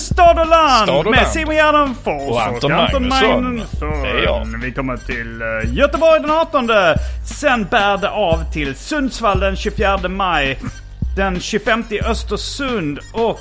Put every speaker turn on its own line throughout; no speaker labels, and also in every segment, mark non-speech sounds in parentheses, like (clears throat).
Stad och land med. Simon Gärdenfors
Och Anton
Anton
Magnusson.
Vi kommer till eh, Göteborg den 18. Sen bär det av till Sundsvall den 24 maj. Den 25 i Östersund och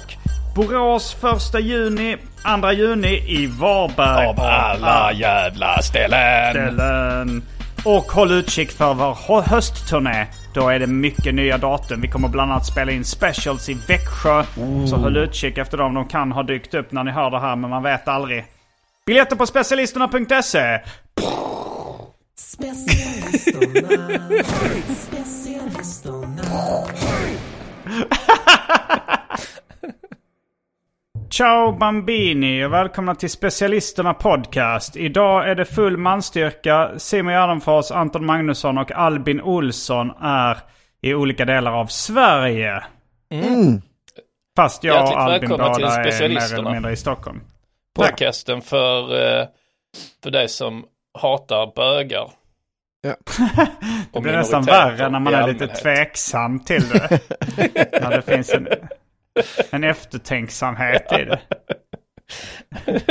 Borås 1 juni, 2 juni i Varberg.
Av alla jävla ställen.
ställen. Och håll utkik för vår hö- höstturné. Då är det mycket nya datum. Vi kommer bland annat spela in specials i Växjö. Så håll utkik efter dem. De kan ha dykt upp när ni hör det här, men man vet aldrig. Biljetter på specialisterna.se.
Specialisterna, specialisterna. (laughs)
Ciao Bambini och välkomna till Specialisterna Podcast. Idag är det full manstyrka. Simon Gärdenfors, Anton Magnusson och Albin Olsson är i olika delar av Sverige. Fast jag
Hjärtligt
och Albin båda är mer eller mindre i Stockholm.
Podcasten för, eh, för dig som hatar bögar.
Ja. (laughs)
Det blir nästan värre när man är lite tveksam till det. (laughs) när det finns en, en eftertänksamhet i det. (laughs)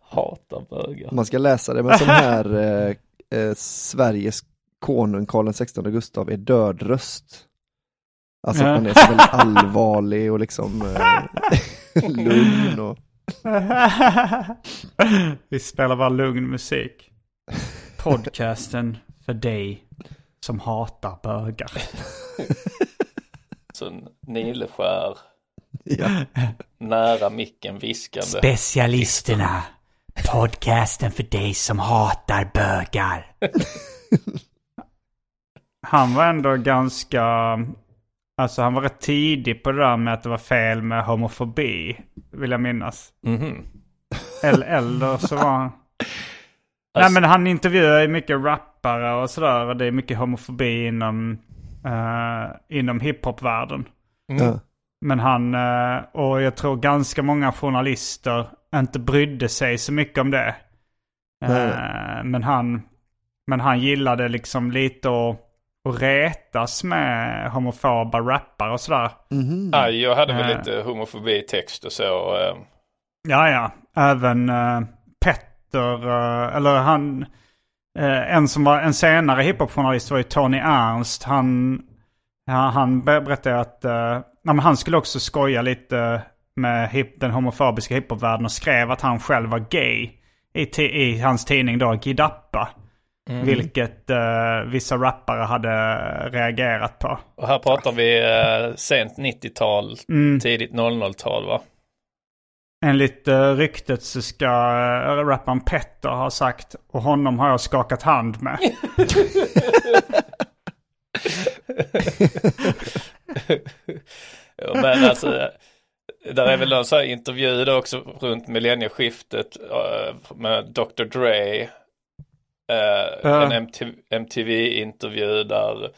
Hatar bögar.
Man ska läsa det med sån här eh, eh, Sveriges konung Karl XVI Gustav är död röst. Alltså att man är så väldigt allvarlig och liksom eh, (laughs) lugn och
Vi spelar bara lugn musik. Podcasten för dig som hatar bögar. (laughs)
Så en nilskär, (laughs)
ja.
nära micken viskande.
Specialisterna. Podcasten för dig som hatar bögar. (laughs) Han var ändå ganska... Alltså han var rätt tidig på det där med att det var fel med homofobi. Vill jag minnas.
Mhm.
Eller, eller så var han... (laughs) Nej men han intervjuar ju mycket rappare och sådär. Och det är mycket homofobi inom, uh, inom hiphopvärlden.
Ja.
Men han, eh, och jag tror ganska många journalister inte brydde sig så mycket om det. Eh, Men han, men han gillade liksom lite att, att retas med homofoba rappare och sådär.
Mhm.
Ja, jag hade väl
Eh.
lite homofobi-text och så. eh,
Ja, ja. Även uh, Petter, eh, eller han... eh, en som var en senare hiphopjournalist var ju Tony Ernst. Han, ja, han ber- berättade att men han skulle också skoja lite med hip, den homofobiska hiphopvärlden och skrev att han själv var gay i, i hans tidning då, Gidappa. Vilket eh, vissa rappare hade reagerat på.
Och här pratar vi eh, sent 90-tal,
Mm.
tidigt 00-tal va?
Enligt uh, ryktet så ska uh, rapparen Petter ha sagt och honom har jag skakat hand med.
Ja, Men alltså, där är väl någon sån här intervju då också runt millennieskiftet eh, med Dr. Dre. Eh,
Ja.
En MTV, MTV-intervju där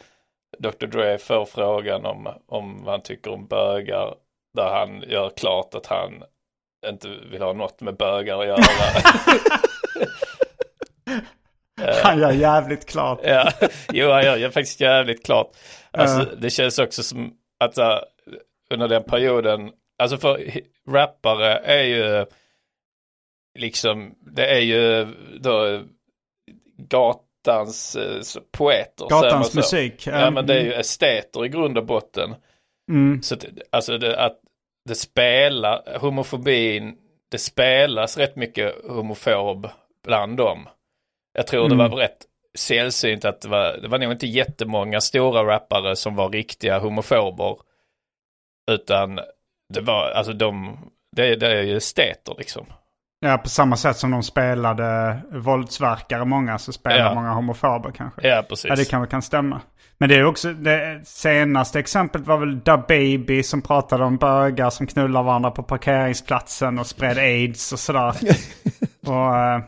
Dr. Dre får frågan om, om vad han tycker om bögar. Där han gör klart att han inte vill ha något med bögar att göra. (laughs)
Han gör jävligt klart.
Ja, jo han gör, faktiskt jävligt klart. Alltså det känns också som att uh, under den perioden, alltså för rappare är ju liksom, det är ju då gatans eh, så- poeter.
Gatans musik.
Ja
Um,
men det är ju esteter i grund och botten.
Mm.
Så att, alltså det, att det spelar, homofobin, det spelas rätt mycket homofob bland dem. Jag tror
Mm.
det var rätt sällsynt att det var, det var nog inte jättemånga stora rappare som var riktiga homofober. Utan det var, alltså de, det, det är ju esteter liksom.
Ja, på samma sätt som de spelade våldsverkare många så spelar
Ja.
många homofober kanske.
Ja, precis.
Ja, det kan, kan stämma. Men det är också, det senaste exemplet var väl Da Baby som pratade om bögar som knullar varandra på parkeringsplatsen och spred aids och sådär. (laughs) och eh,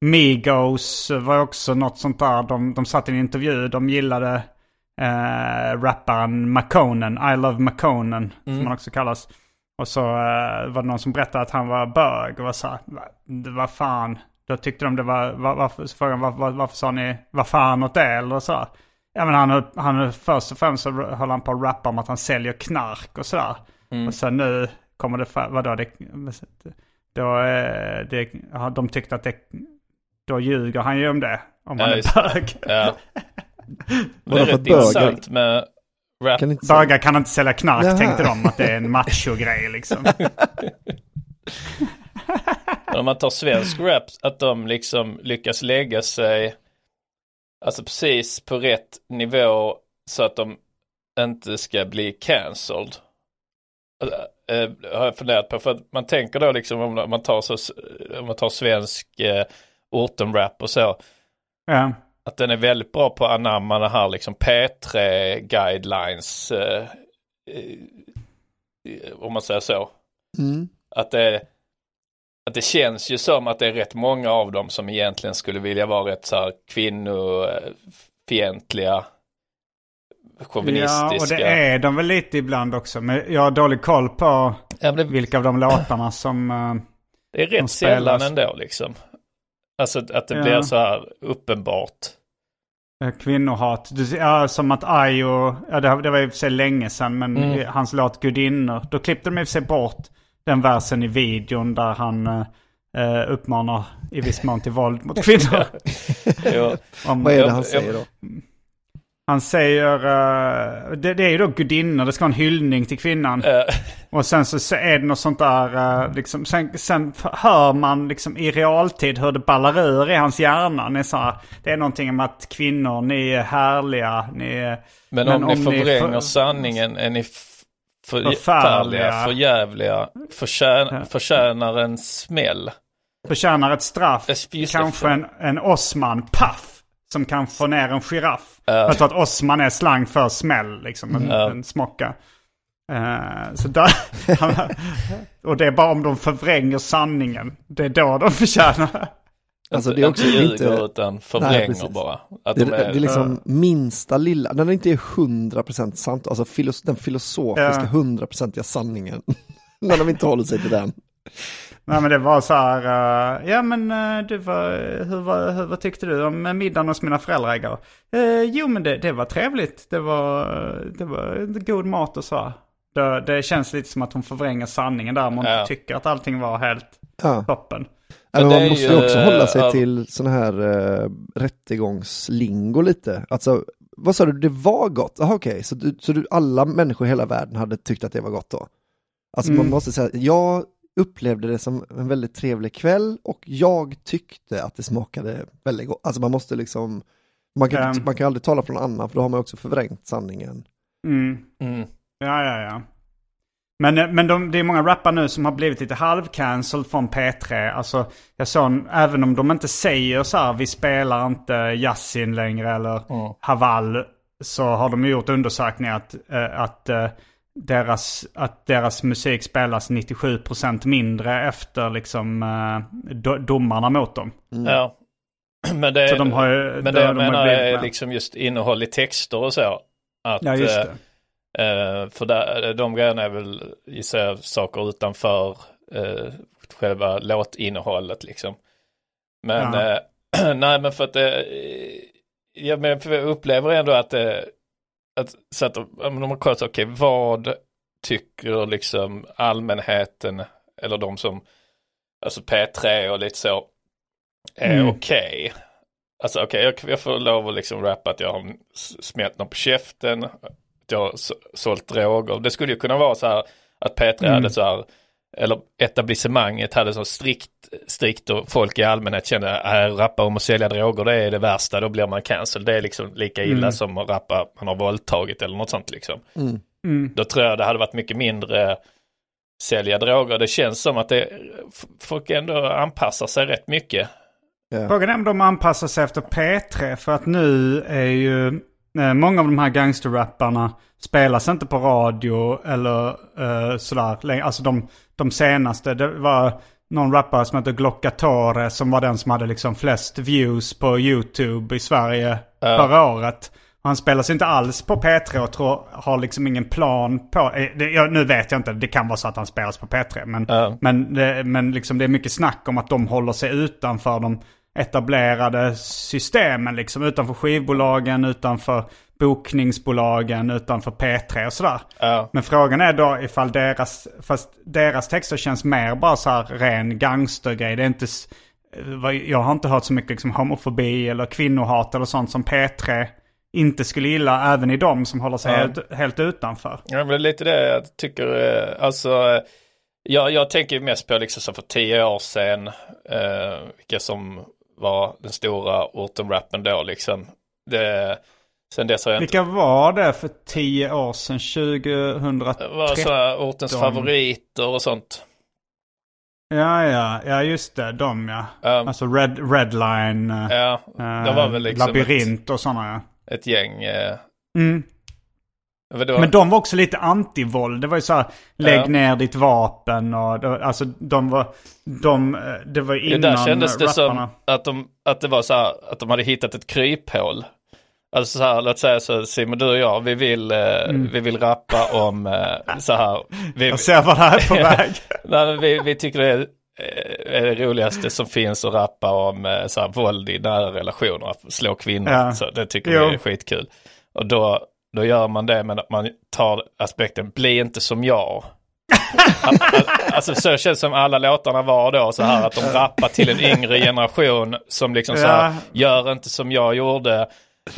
Migos var också något sånt där. De, de satt i en intervju, de gillade eh, rapparen Makonnen, I Love Makonnen, som han också kallas. Och så eh, var det någon som berättade att han var bög och var så här, "Va- det var fan. Då tyckte de det var, var varför, de, var, var, varför sa ni, vad fan åt det eller så. här. Ja men han, han först och främst så höll han på att rappa om att han säljer knark och sådär. Och sen nu kommer det, fa- vadå det, då, eh, det, de tyckte att det, då ljuger han ju om det. Om han
Ja,
är
just
bög.
Ja. (laughs) Det är rätt
bögar?
intressant med rap.
Kan inte.
Bögar kan inte sälja knark
Jaha.
tänkte de att det är en macho-grej liksom. (laughs)
Om man tar svensk rap, att de liksom lyckas lägga sig alltså precis på rätt nivå så att de inte ska bli cancelled. Eh, har jag funderat på, för att man tänker då liksom om man tar, så, om man tar svensk eh, ortenrap och så,
Ja.
Att den är väldigt bra på att anamma det här liksom P3 guidelines, eh, eh, om man säger så.
Mm.
Att det, att det känns ju som att det är rätt många av dem som egentligen skulle vilja vara rätt så här kvinnofientliga, chauvinistiska.
Ja, och det är de väl lite ibland också. Men jag har dålig koll på
Ja, det,
vilka av de låtarna som... eh,
det är rätt sällan ändå liksom. Alltså att det
Ja.
blir så här uppenbart.
Eh, Kvinnohat. Du, ja, som att Ayo, ja det, det var i och för sig länge sedan, men
Mm.
hans låt Gudinnor. Då klippte de i och för sig bort den versen i videon där han eh, eh, uppmanar i viss mån till våld mot (laughs) kvinnor.
Jo. (laughs)
Om,
Vad är det han säger då?
Han säger, eh, det, det är ju då gudinnor, det ska vara en hyllning till kvinnan.
Eh,
Och sen så, är det något sånt där, eh, liksom, sen, sen hör man liksom i realtid hur det ballar ur i hans hjärna. Ni så här, det är någonting om att kvinnor, ni är härliga, ni är...
men, om, ni förvränger
för-
sanningen är ni för,
Förfärliga.
förjävliga, förtjän, förtjänar en smäll.
Förtjänar ett straff. Kanske en, en Osman, paff! Som kan få ner en giraff.
Ja.
Jag tror att Osman är slang för smäll, liksom. En,
Ja.
en smocka. Eh, så där, (laughs) och det är bara om de förvränger sanningen. Det är då de förtjänar.
Alltså det är också
inte ljuger
inte,
utan förvränger
precis.
bara. Att
det,
de
det
är,
är liksom minsta lilla, när det inte är 100% sant, alltså filos, den filosofiska
Ja.
100%iga sanningen. (laughs) när de inte håller sig till den.
Nej men det var så här, eh, ja men uh, det var, hur, var, hur, vad tyckte du om middagen hos mina föräldrar igår? Eh, jo men det, det var trevligt, det var, det var god mat och så. Det, det känns lite som att hon förvränger sanningen där, om hon
Ja.
tycker att allting var helt
Ja.
toppen.
Ja, men man måste
ju,
också hålla sig till sån här uh, rättegångslingo lite. Alltså, vad sa du, det var gott? Jaha okej, så, du, så du, alla människor i hela världen hade tyckt att det var gott då? Alltså man
Mm.
måste säga, jag upplevde det som en väldigt trevlig kväll och jag tyckte att det smakade väldigt gott. Alltså man måste liksom, man kan,
Ehm.
man kan aldrig tala från annan för då har man också förvrängt sanningen.
Mm.
mm.
Ja, ja, ja. Men, eh, men de, det är många rappare nu som har blivit lite halvcancelled från P3. Alltså, jag såg, en- även om de inte säger så här, vi spelar inte Yasin längre eller
Mm.
Haval, så har de gjort undersökningar att, eh, att, eh, deras, att deras musik spelas 97% mindre efter liksom eh, do, domarna mot dem.
Ja. (clears throat) Men det,
Så de har ju-
men
de-
det jag
de
menar
blivit
är
med.
liksom just innehåll i texter och så. Att,
Ja, just
eh,
det.
Eh, för där, de grejerna är väl i sig saker utanför eh, själva låtinnehållet liksom. Men,
Ja.
eh, (clears throat) nej men för att det, eh, ja, men jag upplever ändå att det, att, så att om de har kollat, okej vad tycker liksom allmänheten eller de som, alltså P3 och lite så, är
Mm.
okej. Alltså okej, jag, jag får lov att liksom rappa att jag har smält någon på käften. då så- sålt droger. Det skulle ju kunna vara så här att P3
Mm.
hade så här, eller etablissemanget hade så strikt, strikt och folk i allmänhet kände att rappa om att sälja droger det är det värsta, då blir man cancel. Det är liksom lika illa
Mm.
som att rappa man har våldtagit eller något sånt liksom.
Mm.
Mm.
Då tror jag det hade varit mycket mindre sälja droger. Det känns som att det, folk ändå anpassar sig rätt mycket.
Frågan är om de anpassar sig efter P3 för att nu är ju många av de här gangsterrapparna spelas inte på radio eller eh, sådär. Alltså de, de senaste, det var någon rappare som heter Glockatore som var den som hade liksom flest views på YouTube i Sverige förra året. Han spelas inte alls på P3 och tror, har liksom ingen plan på... eh, Det, jag, nu vet jag inte, det kan vara så att han spelas på P3. Men,
Ja.
men, det, men liksom det är mycket snack om att de håller sig utanför de etablerade systemen. Liksom utanför skivbolagen, utanför bokningsbolagen, utanför P3 och sådär.
Ja.
Men frågan är då ifall deras, fast deras texter känns mer bara så här ren gangstergrej. Det är inte, jag har inte hört så mycket liksom homofobi eller kvinnohat eller sånt som P3 inte skulle gilla även i dem som håller sig
Ja.
helt, helt utanför.
Ja, men det är lite det jag tycker, eh, alltså, eh, jag, jag tänker mest på liksom så för tio år sedan, eh, vilka som var den stora orten-rappen då liksom. Det, sen dess har jag inte,
Vilka var det för tio år sedan? 2013?
det var så här ortens favoriter och sånt.
Ja, ja, ja just det. De ja.
Ja.
Alltså Red, Redline, eh,
Ja, det var väl liksom
Labyrint och sådana ja.
ett, ett gäng. Eh,
Mm.
Vadå?
Men de var också lite antivåld. Det var ju så här, lägg
Ja.
ner ditt vapen och det, alltså de var, de, det var
Ja,
innan
där kändes det
rapparna.
som att de, att det var så här, att de hade hittat ett kryphål. Alltså så här, låt säga så Simon, du och jag, vi vill, eh,
Mm.
vi vill rappa om eh, så här. Vi,
Jag ser vad det här är på (laughs) väg.
Nej, vi, vi tycker det är, eh, är det roligaste som finns att rappa om så här, våld i nära relationer, slå kvinnor.
Ja.
Så det tycker
Jo.
vi är skitkul. Och då, då gör man det men att man tar aspekten, bli inte som jag. (laughs) Alltså så känns som alla låtarna var då så här att de rappar till en yngre generation som liksom så här, gör inte som jag gjorde.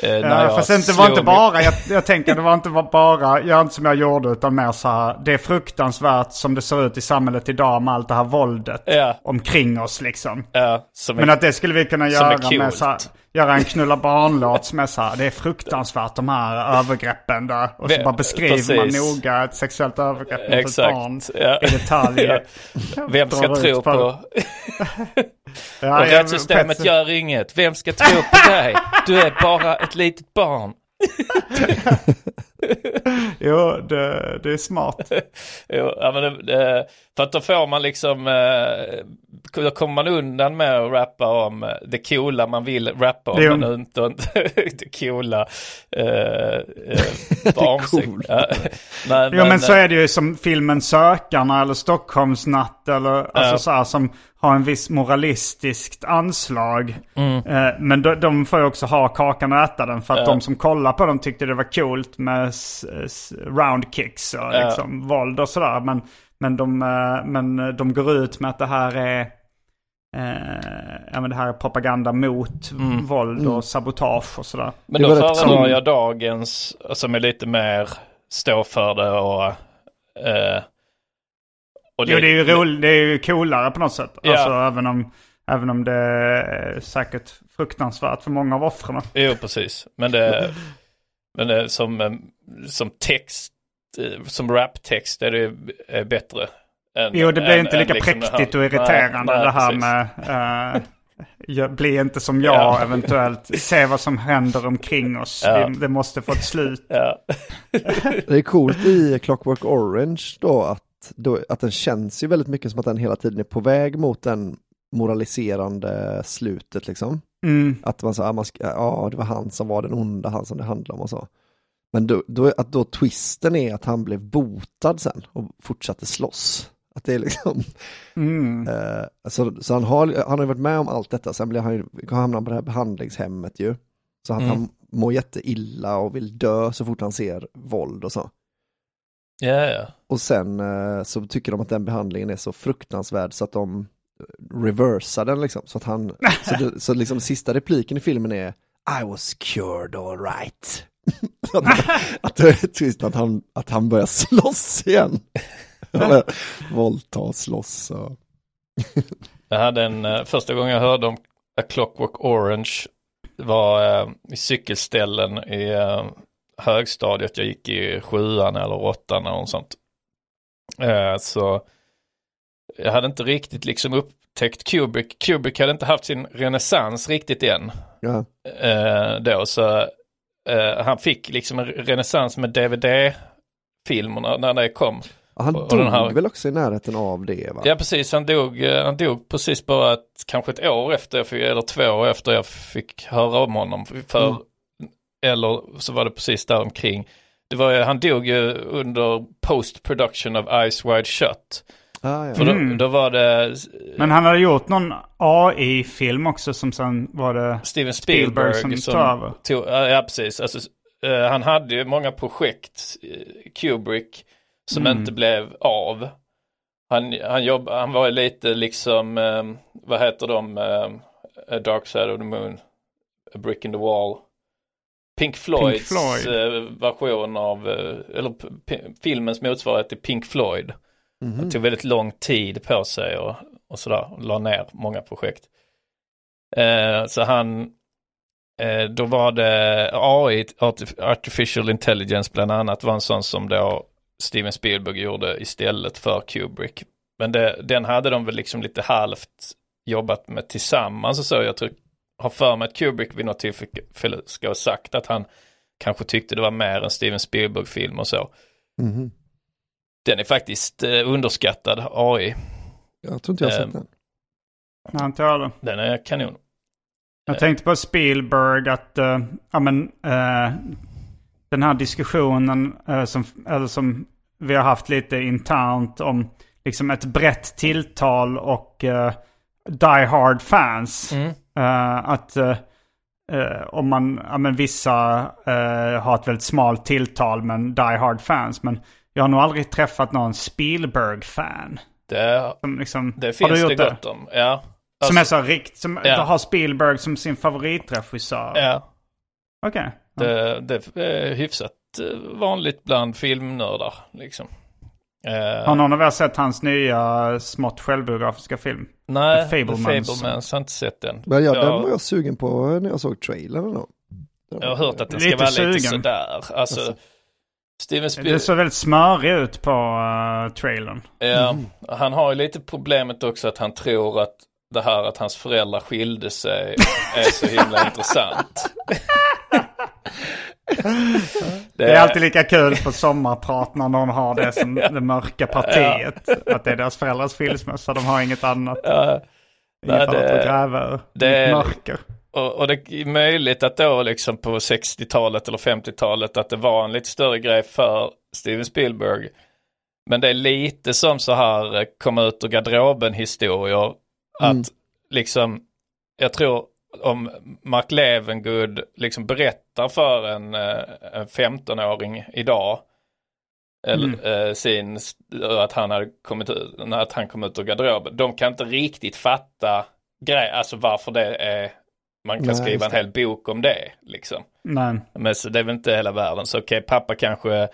Eh,
Ja, fast inte, var inte bara, jag, jag tänker det var inte bara, gör inte som jag gjorde utan mer så här, det är fruktansvärt som det ser ut i samhället idag med allt det här våldet
Ja.
omkring oss liksom.
Ja,
Men
är-
att det skulle vi kunna göra med så här, göra en knulla barnlåt som är så här, det är fruktansvärt de här övergreppen där. Och så bara beskriver man
precis.
noga ett sexuellt övergrepp mot ett barn
Ja.
i detalj. (laughs)
Vem ska tro
på-
på... (laughs) (laughs)
Ja,
Och rättssystemet gör inget. Vem ska tro på dig? Du är bara ett litet barn. (laughs)
Jo, det, det är smart. (laughs)
Jo, ja, men det, för att då får man liksom, eh, då kommer man undan med att rappa om det coola man vill rappa om, men inte, (laughs) inte det coola eh, eh. Ja, nej,
Jo men så
eh,
är det ju som filmen Sökarna eller Stockholmsnatt eller alltså
Ja.
så här, som har en viss moralistiskt anslag.
Mm.
Eh, men de, de får ju också ha kakan och äta den för att
Ja.
de som kollar på dem tyckte det var coolt med s- s- roundkicks och
Ja.
liksom våld och sådär. Men, men, de, eh, men de går ut med att det här är eh, ja, men det här är propaganda mot
Mm.
våld och sabotage och sådär.
Men då föredrar jag dagens som är lite mer stå för det och... Eh, och
Jo, det är ju roligt, det är ju coolare på något sätt.
Ja.
Alltså även om, även om det är säkert fruktansvärt för många av offren.
Jo, precis. Men det, (laughs) men det som, eh, som text, eh, som raptext är det eh, bättre. Än,
Jo, det blir
än-
inte lika
liksom
präktigt
det här.
och irriterande
Nej, nej,
det här
precis.
med... eh, jag, bli inte som jag
Ja.
eventuellt. Se vad som händer omkring oss.
Ja.
Vi, det måste få ett slut.
Ja. (laughs)
Det är coolt i Clockwork Orange då att, då att den känns ju väldigt mycket som att den hela tiden är på väg mot den moraliserande slutet liksom.
Mm.
Att man sa, man ska, ja det var han som var den onda, han som det handlade om och så. Men då, då, att då twisten är att han blev botad sen och fortsatte slåss. Att det är liksom,
Mm.
eh, så, så han har, han har varit med om allt detta, sen blev han ju, hamnade han på det här behandlingshemmet ju. Så att
Mm.
han mår jätteilla och vill dö så fort han ser våld och så.
Ja, ja.
Och sen eh, så tycker de att den behandlingen är så fruktansvärd så att de reversar den liksom. Så att han, (laughs) så, det, så liksom sista repliken i filmen är I was cured all right. (laughs) att, det är trist att han, att han börjar slåss igen. (laughs) Våldta, slåss och...
Jag hade en, eh, första gången jag hörde om A Clockwork Orange var eh, i cykelställen i eh, högstadiet. Jag gick i sjuan eller åttan eller något sånt. Eh, så jag hade inte riktigt liksom upptäckt Kubrick. Kubrick hade inte haft sin renässans riktigt än.
Ja.
Eh, då så eh, han fick liksom en renässans med DVD-filmerna när det kom.
Han
Och-
dog
här-
väl också i närheten av det va?
Ja precis, han dog, han dog precis bara ett, kanske ett år efter, jag fick, eller två år efter jag fick höra om honom. För,
Mm.
Eller så var det precis där omkring. Det var, han dog ju under post production of Eyes Wide Shut.
Ah, ja.
För då,
Mm.
då var det
Men han hade gjort någon AI-film också som sen var det
Steven Spielberg,
Spielberg som
som,
tog över.
tog, ja precis. Alltså, eh, han hade ju många projekt, eh, Kubrick, som
Mm.
inte blev av. Han, han, jobb, han var ju lite liksom, eh, vad heter de, eh, A Dark Side of the Moon, A Brick in the Wall. Pink Floyds
Floyd.
eh, version av, eh, eller filmens motsvarighet till Pink Floyd.
Mhm.
Det tog väldigt lång tid på sig och, och sådär, och la ner många projekt. Eh, så han, eh, då var det AI, Artif- Artificial Intelligence bland annat, var en sån som då Steven Spielberg gjorde istället för Kubrick. Men det, den hade de väl liksom lite halvt jobbat med tillsammans och så. Jag tror, har för mig att Kubrick vid något tillfälle ska ha sagt att han kanske tyckte det var mer en Steven Spielberg-film och så.
Mhm.
Den är faktiskt eh, underskattad AI.
Jag tror inte jag har
Ehm.
sett den.
när han tog över.
Den är kanon.
Jag tänkte på Spielberg att, eh, ja men, eh, den här diskussionen eh, som, eller som vi har haft lite internt om liksom ett brett tilltal och die hard fans. Eh, att eh, eh, om man, ja men vissa har ett väldigt smalt tilltal men die hard fans. Men jag har nog aldrig träffat någon Spielberg-fan.
Det,
Som liksom,
det finns det
det?
gott om. Ja.
Som är
Alltså,
så rikt, som
Ja.
har Spielberg som sin favoritregissör.
ja.
Okej.
Det, det är hyfsat vanligt bland filmnördar. Liksom.
Har någon av er sett hans nya smått självbiografiska film?
Nej,
The
The
Fablemans.
Fablemans har inte sett den.
Men ja,
jag,
den var jag sugen på när jag såg trailern. Då.
jag har hört att den
Lite
ska vara lite
sugen.
sådär. Alltså,
Alltså.
Steven
Det
Spielberg,
såg väldigt smörig ut på uh, trailern.
ja,
Mm.
han har ju lite problemet också att han tror att det här att hans föräldrar skilde sig är så himla (laughs) intressant. (laughs)
Det är alltid lika kul på sommarprat när någon har det som det mörka partiet. Att det är deras föräldrars skilsmässa. De har inget annat.
Ja,
Inget
Nej,
annat
det-
att gräva ur.
det
mörker.
Och, och det är möjligt att då liksom på 60-talet eller 50-talet att det var en lite större grej för Steven Spielberg. Men det är lite som så här eh, komma ut ur garderoben historier.
Mm.
Att liksom, jag tror om Mark Levengood liksom berättar för en, eh, en 15-åring idag eller, eh, sin, att han hade kommit ut, att han kom ut ur garderoben. De kan inte riktigt fatta grej, alltså varför det är, man kan
Nej,
skriva en hel bok om det liksom.
Nej,
Men så det är väl inte hela världen, så okej, pappa kanske,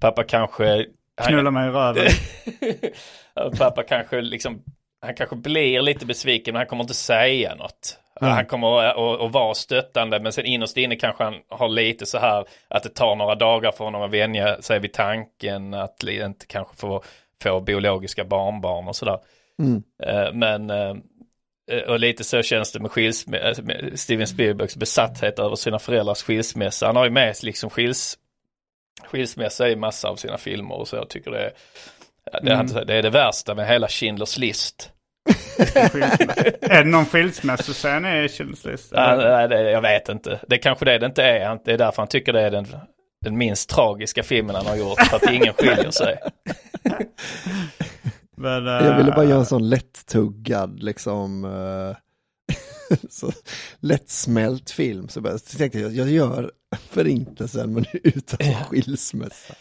pappa kanske
knulla mig i röven. (laughs)
Pappa kanske liksom, han kanske blir lite besviken men han kommer inte säga något.
Nej.
Han kommer att, att, att vara stöttande men sen innerst inne kanske han har lite så här att det tar några dagar för honom att vänja sig vid tanken att inte kanske få, få biologiska barnbarn och sådär.
Mm.
Eh, Men eh, och lite så känns det med, skilsm- med Steven Spielbergs besatthet över sina föräldrars skilsmässa. Han har ju med liksom skils, skilsmässa i massa av sina filmer och så. Jag tycker det är, det, är, det är det värsta med hela Schindler's list.
Är det någon skilsmässoscen i Schindler's list?
Nej, det, jag vet inte. Det är kanske det det inte är. Det är därför han tycker det är den, den minst tragiska filmen han har gjort. För att ingen skiljer sig. (laughs)
Men,
Jag ville bara göra en sån lättuggad, liksom, eh, (laughs) så lättsmält film. Så så tänkte jag, jag gör förintelsen men utan skilsmässa.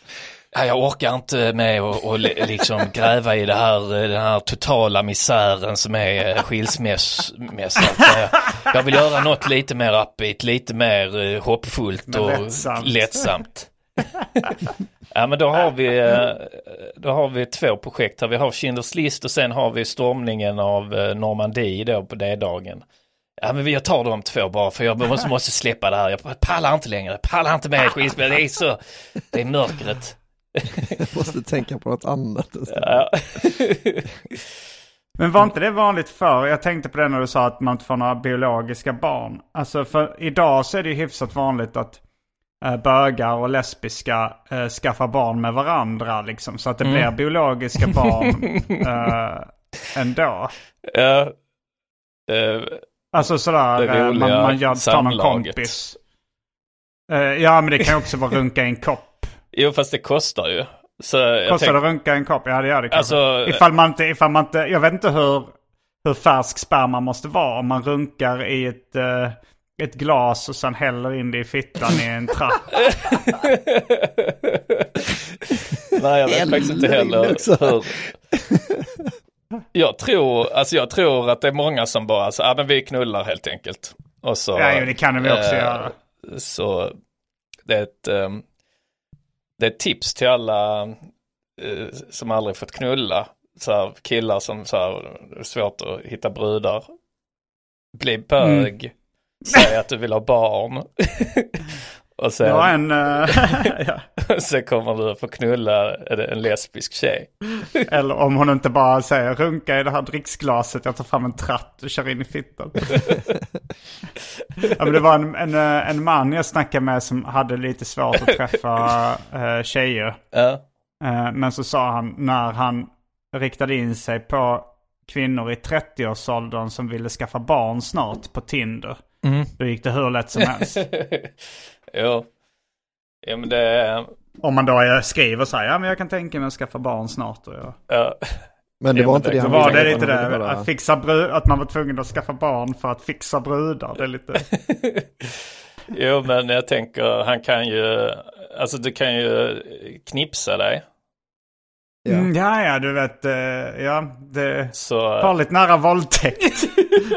Ja, jag orkar inte med och li- liksom gräva i det här, den här totala misären som är eh, skilsmässan. Jag, vill göra något lite mer upbeat, lite mer eh, hoppfullt och
lättsamt.
lättsamt. (laughs) ja men då har vi, eh, då har vi två projekt här. Vi har Schindler's list och sen har vi stormningen av Normandie då på D-dagen. Ja men jag tar de två bara för jag måste, måste släppa det här. Jag pallar inte längre, pallar inte med skivspel. Det är så, det är mörkret.
Jag måste tänka på något annat.
Ja. (laughs)
Men var inte det vanligt förr? Jag tänkte på det när du sa att man inte får några biologiska barn. Alltså för idag så är det ju hyfsat vanligt att eh, bögar och lesbiska eh, skaffar barn med varandra liksom. Så att det blir biologiska barn (laughs) eh, ändå.
Ja. Eh,
Alltså sådär,
Det
man, man gör, tar någon kompis. Eh, ja men det kan också vara (laughs) runka i en kopp.
Jo fast det kostar ju. Så jag
Kostar
tänk-
det att runka en kopp? Ja det gör det kanske.
Alltså,
ifall man inte, ifall man inte, jag vet inte hur, hur färsk sperma måste vara. Om man runkar i ett, eh, ett glas och sen häller in det i fittan i en trapp. (laughs)
Nej jag vet faktiskt inte heller hur. Jag tror, alltså jag tror att det är många som bara, så, ja men vi knullar helt enkelt. Och så,
Ja, jo, det kan vi också
eh,
göra.
Så det är ett, ehm, det är tips till alla eh, som aldrig fått knulla. Så här, killar som så här, svårt att hitta brudar. Bli bög. Säg att du vill ha barn. (laughs) och sen,
var en... (laughs) ja. (laughs)
sen kommer du få knulla en, lesbisk tjej. (laughs)
Eller om hon inte bara säger runka i det här dricksglaset, jag tar fram en tratt och kör in i fittan. ja, men det var en, en, eh, en man jag snackade med som hade lite svårt att träffa uh, tjejer.
Ja.
Eh, Men så sa han när han riktade in sig på kvinnor i 30-årsåldern som ville skaffa barn snart på Tinder. Då gick det hur lätt som helst.
Jo. Ja men det
Om man då är- skriver så här, ja men jag kan tänka mig att skaffa barn snart. Och jag...
ja.
Men det
Ja,
var
men
inte
det-
det han
var
ville,
det
utan
lite det,
bara-
att, fixa brud, att man var tvungen att skaffa barn för att fixa brudar. Det är lite... (laughs)
Jo men jag tänker han kan ju, alltså du kan ju knipsa dig.
Ja.
Mm, ja, ja, du vet, eh, ja, det är
Så
farligt nära våldtäkt. (laughs)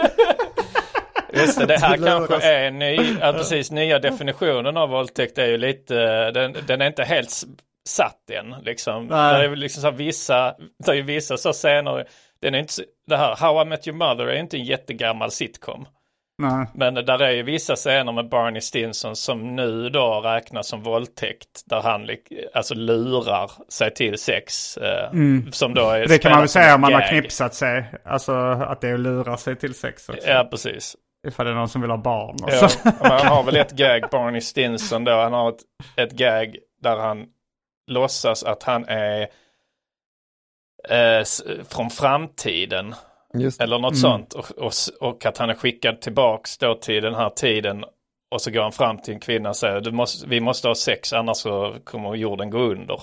(laughs)
just det, det här (laughs) kanske är ny, ja, precis nya definitionen av våldtäkt är ju lite, den, den är inte helt satt än liksom. Det är liksom så vissa, det är ju vissa så scener, den är inte, det här How I Met Your Mother är inte en jättegammal sitcom.
Nej.
Men där är ju vissa scener med Barney Stinson som nu då räknas som våldtäkt. Där han alltså lurar sig till sex. Eh, Som då är
Mm. Det kan man väl säga om man har
gag.
knipsat sig. Alltså att det är att lura sig till sex också.
Ja, precis.
Ifall det är någon som vill ha barn. Och
Ja,
så.
men han har väl ett (laughs) gag, Barney Stinson då. Han har ett, ett gag där han låtsas att han är eh, från framtiden.
Just.
Eller något sånt. Och, och, och att han är skickad tillbaks då till den här tiden. Och så går han fram till en kvinna och säger du måste, vi måste ha sex annars så kommer jorden gå under.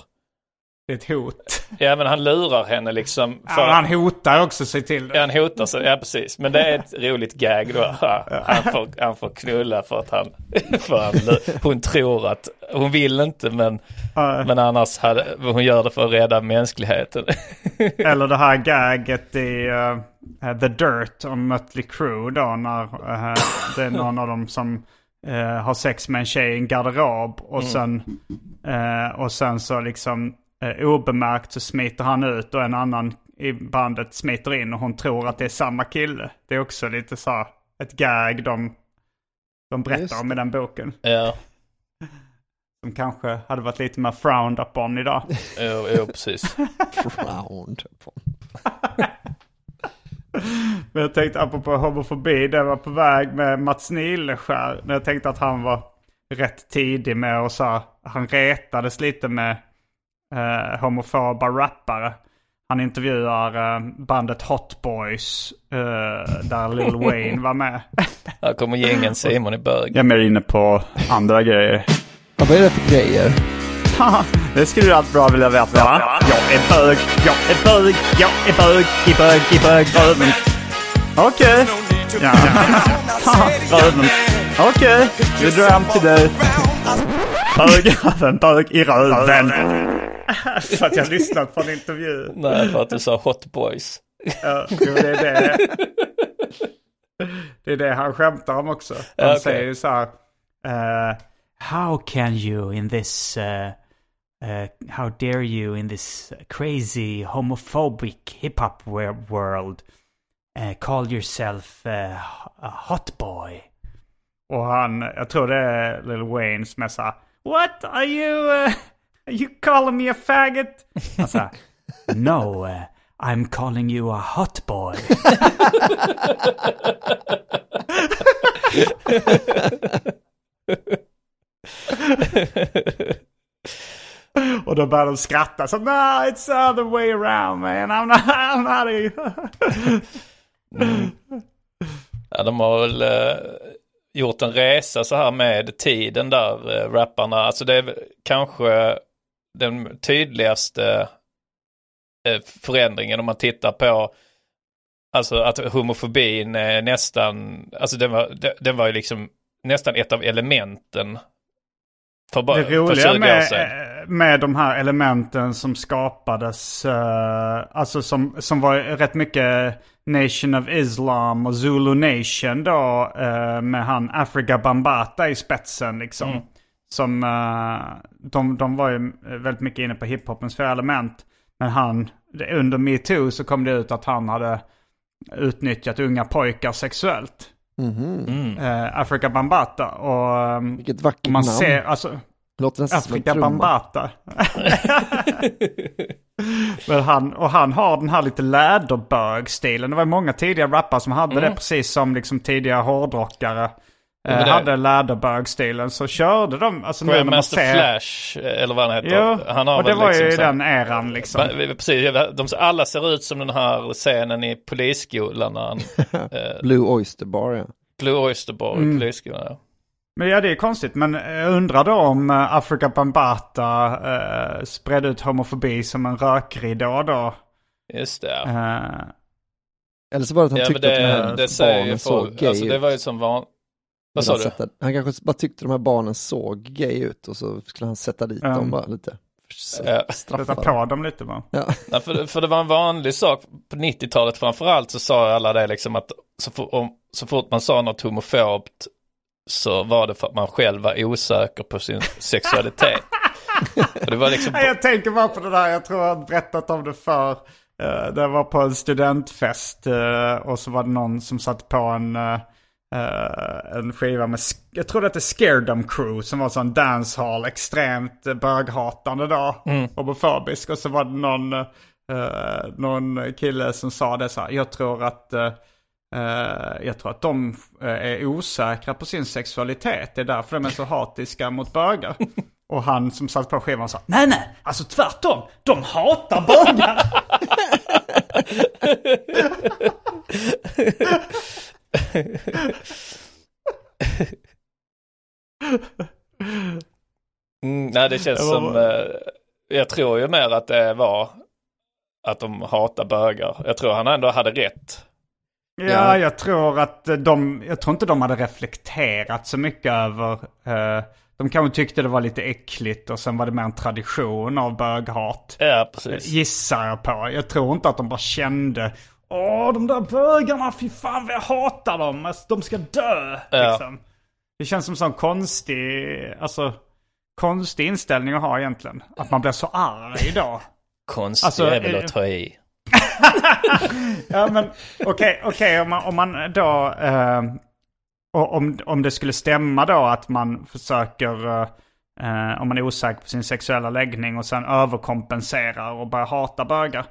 Det är ett hot.
Ja men han lurar henne liksom. För,
Ja, han hotar också sig till det.
Ja, han hotar sig, ja precis. Men det är ett roligt gag då. (laughs) Han får, han får knulla för att han, för han, hon tror att, hon vill inte men,
Ja.
men annars hade, hon gör det för att rädda mänskligheten. (laughs)
Eller det här gaget i eh, The Dirt om Mötley Crüe då när eh, det är någon av dem som eh, har sex med en tjej i en garderob och sen eh, och sen så liksom eh, obemärkt så smiter han ut och en annan i bandet smiter in och hon tror att det är samma kille. Det är också lite så här ett gag de, de
Just
berättar om i den boken.
Ja,
Som kanske hade varit lite mer frowned upon idag. (laughs)
jo, jo precis.
Round.
Men jag tänkte apropå homofobi, det var på väg med Mats Nileskär. När jag tänkte att han var rätt tidig med och så han retades lite med eh, homofoba rappare. Han intervjuar eh, bandet Hot Boys eh, där Lil (laughs) Wayne var med.
Här kommer gängen Simon i bög.
Jag är mer inne på andra grejer.
Ja, vad är det för grejer? (laughs)
det skulle du allt bra vilja veta va? Jag är bög, jag är bög, jag är bög, i bög, i bög, röven. Okej. Ja. (laughs) röven. Okej, vi drar hem till dig. Röven, bög i röven. (laughs) för att jag lyssnat på en intervju.
Nej, för att du sa hot boys.
Ja, jo, det är det. Det är det han skämtar om också. Han
okej.
säger ju så här. eh, how can you in this... uh, uh, how dare you in this crazy homophobic hip-hop wor- world uh, call yourself uh, a hot boy? Och han, jag tror det är Lil Wayne som är så här, What are you... Uh, are you calling me a faggot? Han sa, (laughs) No, uh, I'm calling you a hot boy. Och då börjar de skratta. Så no, it's the other way around man. I'm not, I'm not a...
Ja, de har väl eh, gjort en resa så här med tiden där, eh, rapparna. Alltså det är kanske den tydligaste eh, förändringen om man tittar på Alltså att homofobin är nästan, alltså den var, den- var ju liksom nästan ett av elementen för, bara,
Det
för
roliga
20 år
med,
sedan.
eh, med de här elementen som skapades, eh, alltså som, som var rätt mycket Nation of Islam och Zulu Nation då, eh, med han Afrika Bambata i spetsen liksom.
Mm.
Som, eh, de, de var ju väldigt mycket inne på hiphopens fyra element. Men han, under metoo så kom det ut att han hade utnyttjat unga pojkar sexuellt.
Mhm.
Mm.
Eh, Afrika Bambata. Och ehm,
Vilket vackert
man
namn.
ser, alltså,
Låter nästan som en
Afrika
trumma.
Bambata. Men han, och han har den här lite läderbög-stilen. Det var många tidiga rappare som hade det precis som liksom tidiga hårdrockare.
men
eh,
det-
hade läderbög-stilen. Så körde de, alltså nu när man ser...
Flash, eh, eller vad han heter.
Jo,
han har
och det
väl
var
liksom
ju
så
den eran liksom.
Precis, de, alla ser ut som den här scenen i polisskolan när han, (laughs) eh,
Blue Oyster Bar ja.
Blue Oyster Bar
Mm.
i polisskolan. Ja.
Men ja, det är konstigt. Men jag undrar då om uh, Afrika Bambata uh, spred ut homofobi som en rökridå då.
Just det.
Eh,
Eller så var det att han
ja,
tyckte att de
det,
här
det säger ju
barnen såg gay
Alltså det
ut.
var ju som van... Vad sa
Han
du?
sätta- Han kanske bara tyckte de här barnen såg gay ut och så skulle han sätta dit
Mm.
dem bara lite.
Ja.
Sätta
dem.
på dem lite va?
Ja.
Nej, för, för det var en vanlig sak på 90-talet framförallt så sa alla det liksom att så, for, om, så fort man sa något homofobt så var det för att man själv var osäker på sin sexualitet. Det var liksom, (laughs)
Jag tänker bara på det där, jag tror jag har berättat om det för. Uh, det var på en studentfest eh, och så var det någon som satt på en, eh, eh, en skiva med, jag tror det hette Scaredom Crew som var sån dancehall, extremt böghatande då, homofobisk. Och så var det någon, eh, någon kille som sa det så här, jag tror att eh, jag tror att de eh, är osäkra på sin sexualitet. Det är därför de är så hatiska mot bögar. (laughs) Och han som satt på skivan sa Nej nej, alltså tvärtom. De hatar bögar.
mm, nej det känns
Det var-
som, eh, jag tror ju mer att det var att de hatar bögar. Jag tror han ändå hade rätt.
Ja, jag tror att de, jag tror inte de hade reflekterat så mycket över, eh, de kanske tyckte det var lite äckligt och sen var det mer en tradition av böghat.
Ja, precis.
Gissar jag på. Jag tror inte att de bara kände, åh de där bögarna, fy fan vad jag hatar dem, alltså, de ska dö.
Ja.
Liksom. Det känns som sån konstig, alltså konstig inställning att ha egentligen. Att man blir så arg då. (laughs)
Konstigt
Alltså,
är väl
eh,
att ta i.
Ja men okej, okej om, man, om man då... Eh, och om, om det skulle stämma då att man försöker... Eh, eh, om man är osäker på sin sexuella läggning och sen överkompenserar och börjar hata bögar.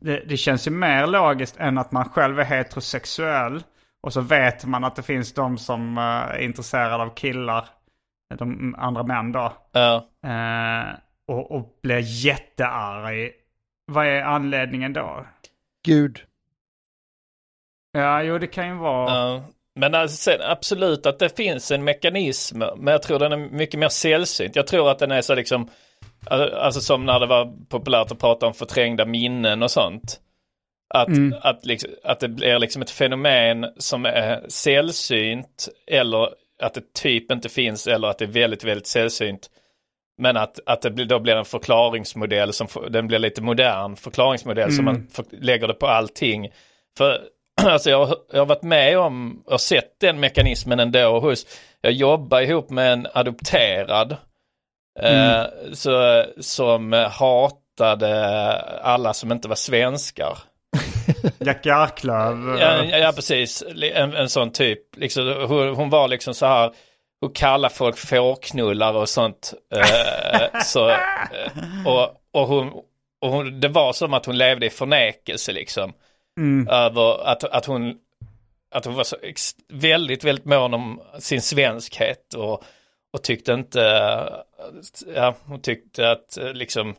Det, det känns ju mer logiskt än att man själv är heterosexuell. Och så vet man att det finns de som eh, är intresserade av killar. De andra män då.
Ja.
Eh, och, och blir jättearg. Vad är anledningen då?
Gud.
Ja, jo det kan ju vara...
Ja. Men alltså, absolut att det finns en mekanism, men jag tror den är mycket mer sällsynt. Jag tror att den är så liksom, alltså som när det var populärt att prata om förträngda minnen och sånt. Att, att, liksom, att det blir liksom ett fenomen som är sällsynt eller att det typ inte finns eller att det är väldigt, väldigt sällsynt. Men att, att det då blir en förklaringsmodell som den blir lite modern förklaringsmodell mm. som man för, lägger det på allting. För (clears throat) alltså jag, jag har varit med om och sett den mekanismen ändå hos, jag jobbar ihop med en adopterad mm. eh, så, som hatade alla som inte var svenskar. (laughs)
Jackie Arklöv.
Ja, ja, precis. En, en sån typ. Liksom, hon, hon var liksom så här och kalla folk fårknullare och sånt. Eh, så, eh, och, och, hon, och hon, det var som att hon levde i förnekelse liksom. Mm. Över att, att hon att hon var så väldigt, väldigt mån om sin svenskhet och, och tyckte inte, ja, hon tyckte att eh, liksom,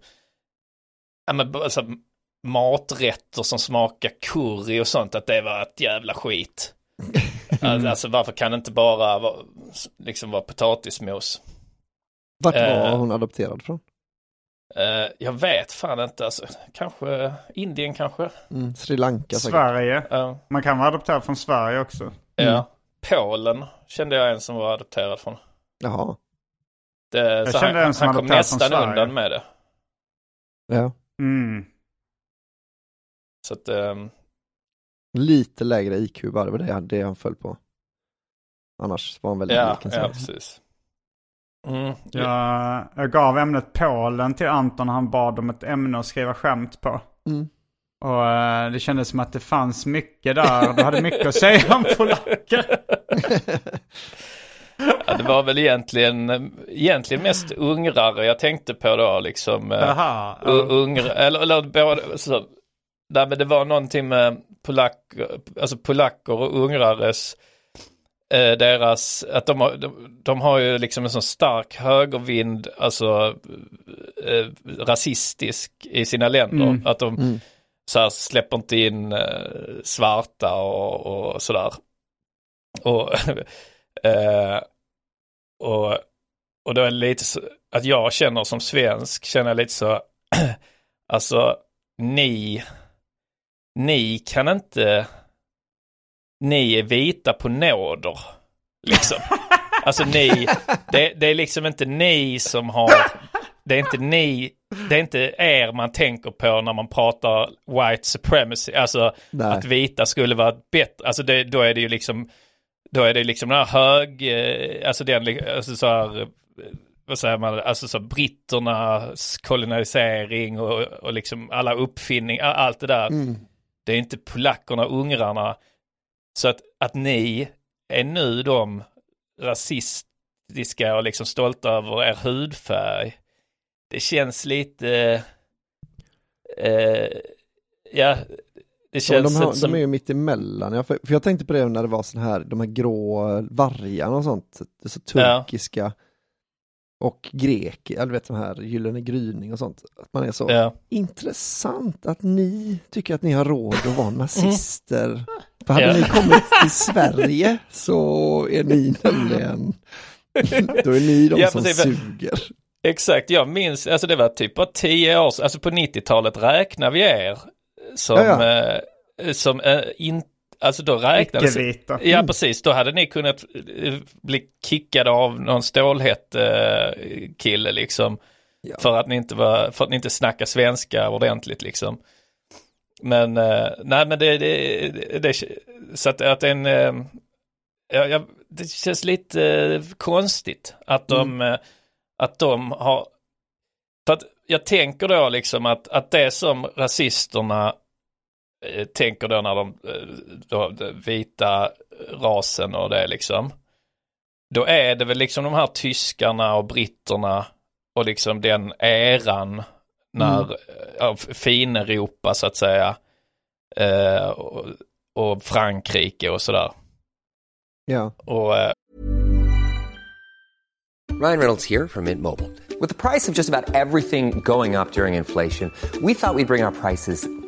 ja men alltså, maträtter som smakar curry och sånt, att det var ett jävla skit. Mm. (laughs) Alltså varför kan det inte bara liksom vara potatismos?
Vart var uh, hon adopterad från?
Uh, jag vet fan inte, alltså, kanske Indien kanske.
Mm, Sri Lanka
säkert. Sverige. Uh. Man kan vara adopterad från Sverige också. Mm.
Ja. Polen kände jag en som var adopterad från.
Jaha.
Det, jag kände han, en som han kom nästan undan med det.
Ja.
Mm.
Så att, um,
Lite lägre IQ bara, det var det, det han föll på. Annars var han väldigt
ja, lik Ja, precis.
Mm. Jag, jag gav ämnet Polen till Anton han bad om ett ämne att skriva skämt på.
Mm.
Och uh, det kändes som att det fanns mycket där. Du hade mycket att säga om polacker. (laughs)
ja, det var väl egentligen, egentligen mest ungrare jag tänkte på då liksom.
Eh, Aha,
uh, ungrare, eller, eller både, så, nej, men det var någonting med polack, alltså polacker och ungrares eh, deras, att de har, de, de, har ju liksom en sån stark högervind, alltså eh, rasistisk i sina länder. Mm. Att de mm. så här, släpper inte in eh, svarta och, och sådär. Och, (laughs) eh, och, och då är det lite så, att jag känner som svensk, känner lite så, (clears throat) alltså ni ni kan inte, ni är vita på nåder. Liksom. (laughs) Alltså ni, det, det, är liksom inte ni som har, det är inte ni, det är inte er man tänker på när man pratar white supremacy, alltså Nej. att vita skulle vara bättre, alltså det, då är det ju liksom, då är det liksom den här hög, eh, alltså den, alltså så här, vad säger man, alltså så britternas kolonisering och, och liksom alla uppfinningar, allt det där. Mm. Det är inte polackerna och ungrarna. Så att, att ni är nu de rasistiska och liksom stolta över er hudfärg. Det känns lite... Eh, ja, det känns
de, har, som... de är ju mitt emellan. Jag, för, för jag tänkte på det när det var sån här, de här grå vargarna och sånt. Det så turkiska. Ja och grek, jag vet de här Gyllene gryning och sånt. Att man är så ja. intressant att ni tycker att ni har råd att vara (laughs) nazister. För hade ja. ni kommit till Sverige så är ni nämligen, (laughs) då är ni de ja, som precis, suger.
Exakt, jag minns, alltså det var typ bara tio år alltså på 90-talet räknar vi er som, eh, som eh, inte Alltså då räknades...
Icke-vita.
Ja mm. precis, då hade ni kunnat eh, bli kickade av någon stålhätt kille liksom. Ja. För att ni inte var, för att ni inte snackar svenska ordentligt liksom. Men eh, nej men det, det, det, så att, att en, eh, ja, ja, det känns lite konstigt att de, mm. att de har, för att jag tänker då liksom att, att det som rasisterna Eh, tänker då när de, eh, då, vita rasen och det liksom. Då är det väl liksom de här tyskarna och britterna och liksom den eran när, mm. av fin-Europa så att säga. Eh, och, och, Frankrike och sådär.
Ja.
Och, eh,
Ryan Reynolds här från Mint Mobile. Med priset på nästan allt som går upp under inflationen, trodde vi att vi skulle bring våra priser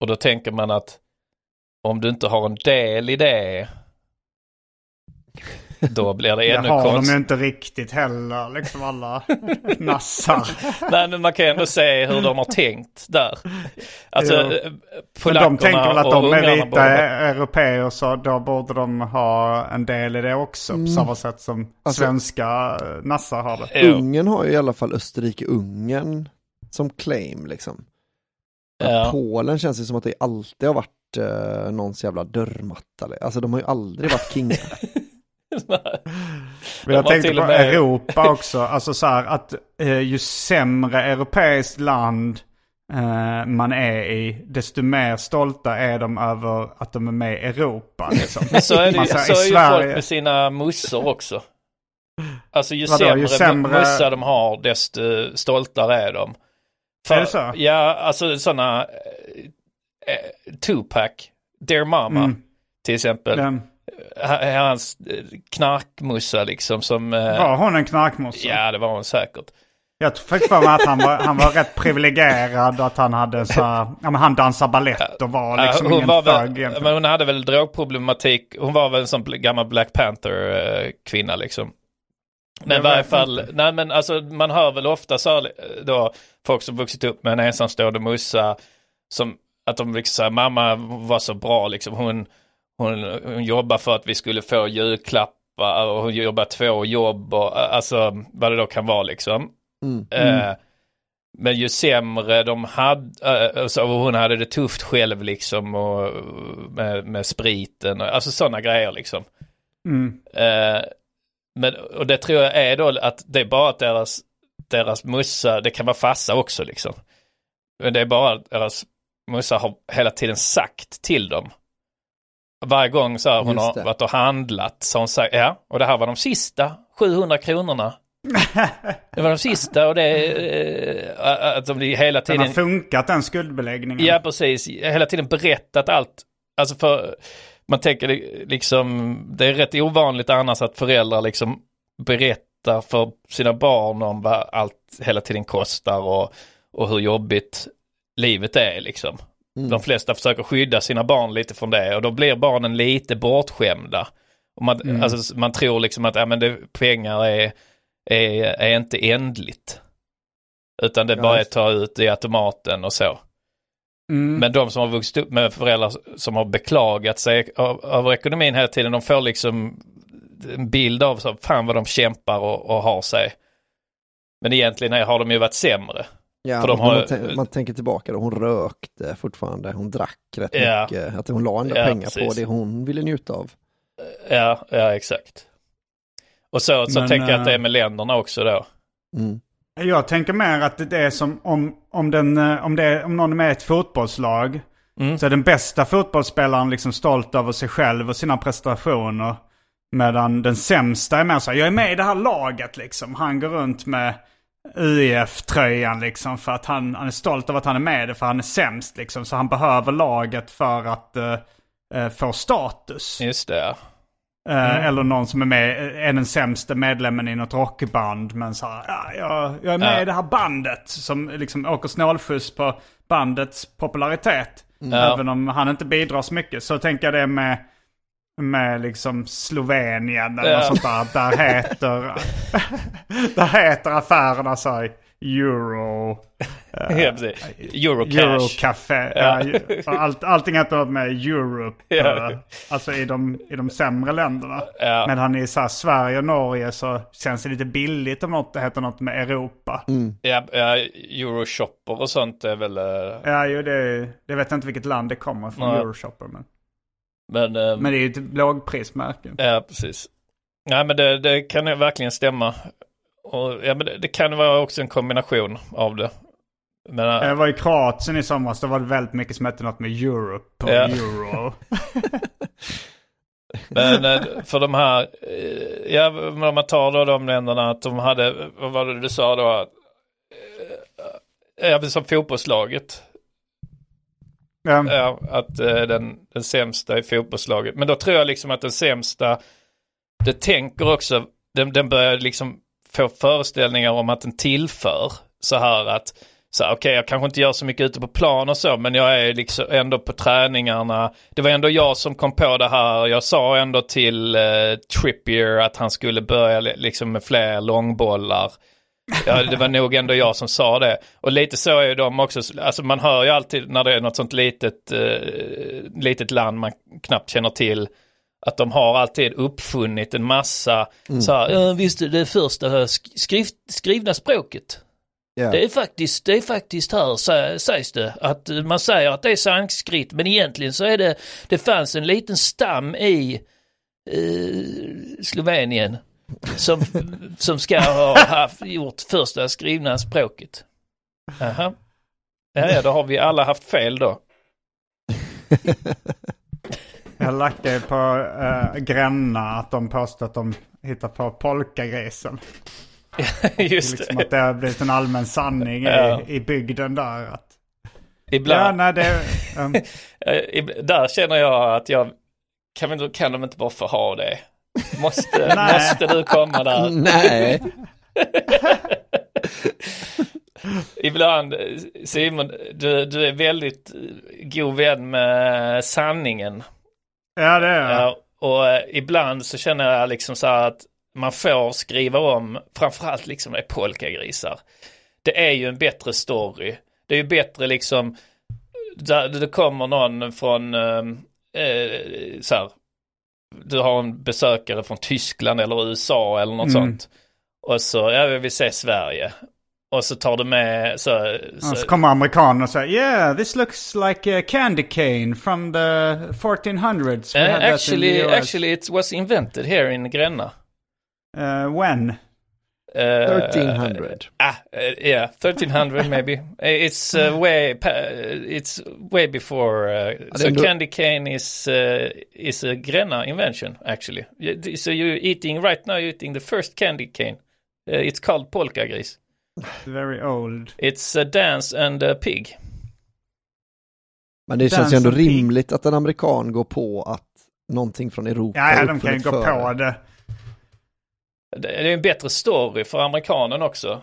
Och då tänker man att om du inte har en del i det, då blir det (laughs)
Det
ännu
har de ju inte riktigt heller, liksom alla (laughs) nassar.
Nej, men man kan ju ändå se hur de har tänkt där. Alltså, eh,
Men
polackerna
de tänker väl att
och
de är vita
borde-
europeer så då borde de ha en del i det också. På samma sätt som
Alltså-
svenska eh, nassar har det.
Ungern har ju i alla fall Österrike-Ungern som claim liksom.
Ja.
Polen känns ju som att det alltid har varit eh, någons jävla dörrmatta. Alltså de har ju aldrig varit kingar. (laughs)
Men jag tänkte på
med-
Europa också. Alltså så här att eh, ju sämre europeiskt land eh, man är i, desto mer stolta är de över att de är med i Europa. Liksom.
Men så är, det, ju- så
i
är ju
Sverige-
folk med sina mussor också. Alltså ju
Vadå,
sämre,
ju sämre-
mussa de har desto stoltare är de.
Är det så?
Ja, alltså sådana eh, Tupac, Dear Mama
Mm.
till exempel.
Den,
Ha- Hans eh, knarkmussa liksom som... eh,
var hon en knarkmossa?
Ja, det var hon säkert.
Jag fick för mig att han var, han var rätt privilegierad att han hade så ja men han dansar ballett och var liksom
Ja, hon,
ingen
var väl, men hon hade väl drogproblematik. Hon var väl en sån gammal Black Panther-kvinna liksom. Men i varje fall, nej men alltså man hör väl ofta så här, då folk som vuxit upp med en ensamstående mussa som att de liksom säger mamma var så bra liksom. Hon, hon, hon jobbar för att vi skulle få julklappar och hon jobbar två jobb och alltså vad det då kan vara liksom.
Mm.
Eh, men ju sämre de hade, eh, så hon hade det tufft själv liksom och med, med spriten och alltså sådana grejer liksom.
Mm.
Eh, men, och det tror jag är då att det är bara att deras, deras mussa, det kan vara fassa också liksom. Men det är bara att deras mussa har hela tiden sagt till dem. Varje gång så här, hon
Just
har
det.
varit och handlat så har hon sagt, ja, och det här var de sista 700 kronorna. (laughs) Det var de sista och det är eh, att de hela
Den
tiden...
har funkat den skuldbeläggningen.
Ja, precis. Hela tiden berättat allt. Alltså för, man tänker li- liksom, det är rätt ovanligt annars att föräldrar liksom berättar för sina barn om vad allt hela tiden kostar och, och hur jobbigt livet är liksom. De flesta försöker skydda sina barn lite från det och då blir barnen lite bortskämda. Och man, alltså, man tror liksom att ja, men det, pengar är, är, är inte ändligt. Utan det
Ja,
bara är att ta ut i automaten och så.
Mm.
Men de som har vuxit upp med föräldrar som har beklagat sig av- över ekonomin hela tiden, de får liksom en bild av så, fan vad de kämpar och, och har sig. Men egentligen har de ju varit sämre.
Ja,
För de
och
har-
man, man tänker tillbaka då, hon rökte fortfarande, hon drack rätt
Ja.
mycket, att hon la ändå
Ja,
pengar på
precis.
det hon ville njuta av.
Ja, ja exakt. Och så, så
Men,
tänker jag att det är
eh,
med länderna också då.
Mm.
Jag tänker mer att det är som om, om, den, eh, om, det om någon är med i ett fotbollslag.
Mm.
Så är den bästa fotbollsspelaren liksom stolt över sig själv och sina prestationer. Medan den sämsta är mer så här, jag är med i det här laget liksom. Han går runt med UIF-tröjan liksom för att han, han är stolt över att han är med i det för han är sämst liksom. Så han behöver laget för att eh, eh, få status.
Just det.
Eh, Eller någon som är med, är den sämsta medlemmen i något rockband. Men så här, ja, jag, jag är med
Ja.
i det här bandet. Som liksom åker snålskjuts på bandets popularitet.
Ja.
Även om han inte bidrar så mycket. Så tänker jag det med, med liksom Slovenien eller
Ja.
något sånt där. Där heter, (laughs) där heter affärerna så Euro. (laughs)
Ja, precis. Eurocash.
Eurocafé.
Ja.
Ja. allt, allting heter något med Europe.
Ja.
eh, Alltså i de, i de sämre länderna.
Ja.
Medan i så här, Sverige och Norge så känns det lite billigt om något det heter något med Europa.
Ja, ja, Euroshopper och sånt är väl... eh,
Ja, ju det, det vet jag inte vilket land det kommer från,
Nej.
Euroshopper. Men,
Men, eh,
men det är ju ett lågprismärke.
Ja, precis. Ja, men det, det kan ju verkligen stämma. Och, ja, men det, det kan vara också en kombination av det. Men,
Jag var i Kroatien i somras, då var det väldigt mycket som hette något med Europe och
Ja.
Euro. (laughs)
Men eh, för de här, eh, ja om man tar då de länderna att de hade, vad var det du sa då? att, eh, Ja, som fotbollslaget.
Ja.
Ja, att eh, den, den sämsta i fotbollslaget. Men då tror jag liksom att den sämsta, det tänker också, den, den börjar liksom få föreställningar om att den tillför så här att så här, okej jag kanske inte gör så mycket ute på plan och så men jag är liksom ändå på träningarna. Det var ändå jag som kom på det här. Jag sa ändå till eh, Trippier att han skulle börja liksom med fler långbollar. Ja, det var nog ändå jag som sa det. Och lite så är ju de också, alltså man hör ju alltid när det är något sånt litet, eh, litet land man knappt känner till. Att de har alltid uppfunnit en massa, så här, "Ja, visst det första sk- skriv, skrivna språket.
Ja.
Det är faktiskt, det är faktiskt här sä- sägs det att man säger att det är sanskrit men egentligen så är det, det fanns en liten stam i eh, Slovenien som, (laughs) som ska ha haft, gjort första skrivna språket. Aha. Ja, ja, då har vi alla haft fel då. (laughs)
Jag lackade ju på uh, Gränna att de påstår att de hittar på polkagrisen. (laughs)
Just
Liksom
det.
att det har blivit en allmän sanning
Ja.
i, i bygden där. Att, ja,
Ibland,
nej, det... Um, (laughs)
där känner jag att jag, kan, vi, kan de inte bara få ha det? Måste, (laughs) måste du komma där?
Nej,
Ibland, eh, Simon, du, du är väldigt god vän med sanningen.
Ja, det är jag.
Ja, och eh, ibland så känner jag liksom så här att man får skriva om, framförallt liksom med polkagrisar. Det är ju en bättre story. Det är ju bättre liksom, där det kommer någon från, eh, eh, så här, du har en besökare från Tyskland eller USA eller något
Mm.
sånt. Och så, ja vi vill se Sverige. Och så tar du med, så,
Och så kommer amerikanen och säger Yeah, this looks like a candy cane from the 1400s. We
Eh,
had that in
actually,
the US.
actually it was invented here in Gränna.
Uh, when?
Uh,
1300.
Ah, uh, yeah, 1300 (laughs) maybe. Uh, It's uh, way it's way before. Uh, so
är
candy cane is uh, is a Gränna invention actually. So you're eating right now. You're eating the first candy cane. Uh, it's called polkagris.
Very old.
It's a dance and a pig.
men det känns ju ändå
Dance and Pig.
rimligt att en amerikan går på att någonting från Europa
Ja, ja de kan ju gå
före.
på det.
Det är en bättre story för amerikanen också.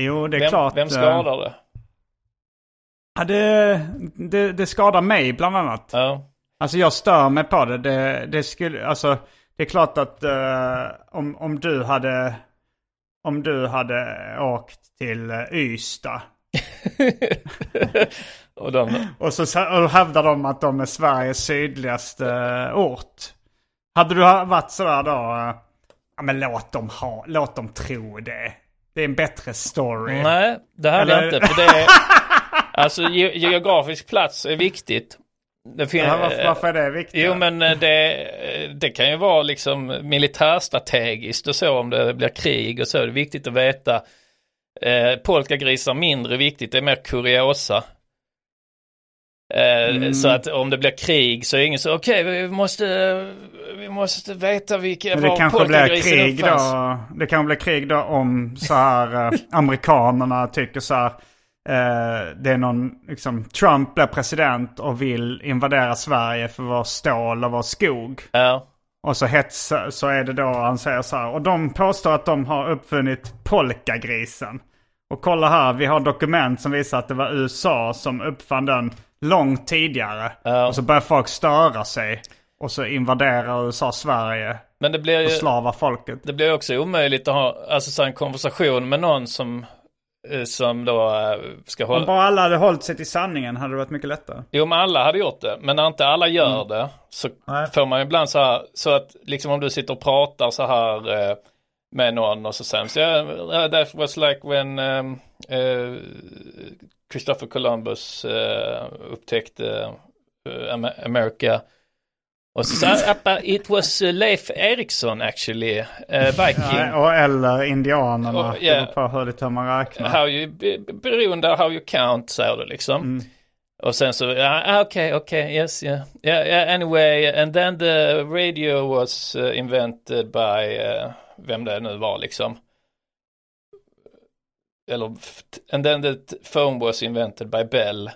Jo, det är
vem,
klart.
vem
eh,
skadar det?
Ja, det, det, det skadar mig bland annat.
Ja.
Alltså jag stör mig på det. Det, det skulle, alltså det är klart att eh, om, om du hade, om du hade åkt till uh, Ystad (laughs)
och de,
och så och hävdar de att de är Sveriges sydligaste eh, ort. Hade du varit sådär då, eh, ja men låt dem ha, låt dem tro det. Det är en bättre story.
Nej, det hade jag
Eller-
inte. För det är, (laughs) alltså ge, geografisk plats är viktigt. Det fin-
Ja, varför, varför är det viktigt?
Jo men eh, det, eh, det kan ju vara liksom militärstrategiskt och så om det blir krig och så. Det är viktigt att veta. Eh, polkagrisar mindre viktigt, det är mer kuriosa. Eh,
Mm.
Så att om det blir krig så är ingen så okej vi måste vi måste veta vilka
Men det
var
kanske blir krig då. Det kanske blir krig då om så här eh, amerikanerna tycker så här. Eh, det är någon, liksom Trump blir president och vill invadera Sverige för vår stål och vår skog.
Ja.
Och så hets, så är det då han säger så här. Och de påstår att de har uppfunnit polkagrisen. Och kolla här, vi har dokument som visar att det var USA som uppfann den långt tidigare.
Ja.
Och så börjar folk störa sig. Och så invaderar USA Sverige
Men det blir
och
ju...
slavar folket.
Det blir också omöjligt att ha alltså, så en konversation med någon som, som då eh, ska
Om
hålla...
bara alla hade hållit sig till sanningen hade det varit mycket lättare.
Jo men alla hade gjort det. Men när inte alla gör det så
Nej.
får man ibland så här, så att liksom om du sitter och pratar så här eh, med någon och så man så yeah, that was like when um, eh, Christopher Columbus eh, upptäckte eh, Am- Amerika. Och så sa Appa, it was uh, Leif Eriksson actually, uh, Viking.
Ja, och eller indianerna.
Och,
Det
ja.
beror på hur hur man räknar.
How you, be- beroende how you count, säger du liksom. Och sen så, ah, okej, okej, yes, yeah. yeah. Yeah, anyway, and then the radio was uh, invented by, uh, vem det nu var liksom. Eller, and then the phone was invented by Bell.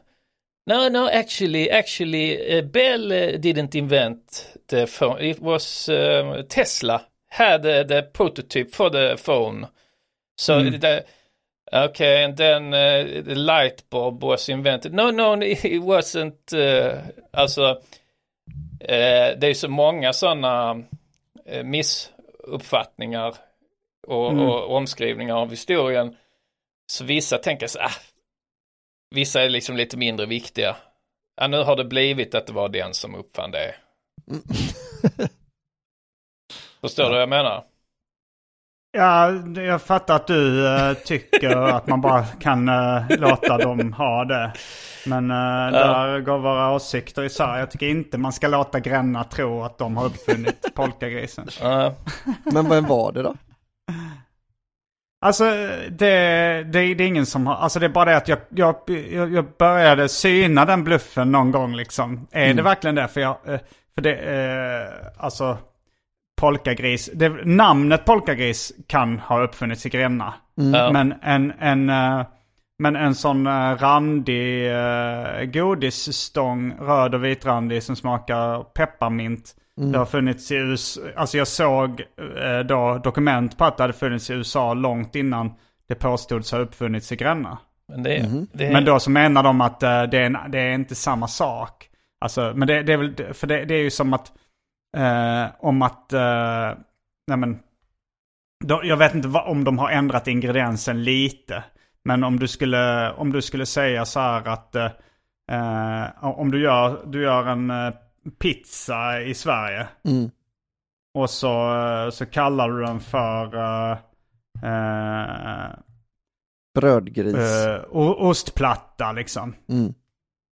No, no, actually, actually, uh, Bell uh, didn't invent the phone. It was um, Tesla had uh, the prototype for the phone. So the, okay, and then uh, the light bulb was invented. No, no, (laughs) it wasn't. Uh, alltså, det är så många sådana missuppfattningar och, och omskrivningar av historien. Så vissa tänker så ah, vissa är liksom lite mindre viktiga. Ja, nu har det blivit att det var den som uppfann det. (laughs) Förstår du vad jag menar?
Ja, jag fattar att du eh, tycker att man bara kan eh, låta dem ha det. Men eh, där går våra åsikter isär. Jag tycker inte man ska låta Gränna tro att de har uppfunnit (laughs) polkagrisen.
Ja.
Men vem var det då?
Alltså det, det, det är ingen som har, alltså det är bara det att jag, jag, jag började syna den bluffen någon gång liksom. Är det verkligen det? För jag, eh, för det, eh, alltså polkagris, det, namnet polkagris kan ha uppfunnits i Gränna.
Ja.
Men en, en, eh, men en sån eh, randig eh, godisstång, röd och vitrandig som smakar pepparmint. Det har funnits i USA, alltså jag såg eh, då dokument på att det hade funnits i USA långt innan det påstods ha uppfunnits i Gränna.
Men det, det är...
Men då så menar de att eh, det, är en, det är inte samma sak. Alltså, men det, det är väl, för det, det är ju som att, eh, om att, eh, nej men, då, jag vet inte vad, om de har ändrat ingrediensen lite. Men om du skulle, om du skulle säga så här att, eh, eh, om du gör, du gör en eh, pizza i Sverige. Och så, eh, så kallar du den för eh, eh,
Brödgris.
O- ostplatta liksom.
Mm.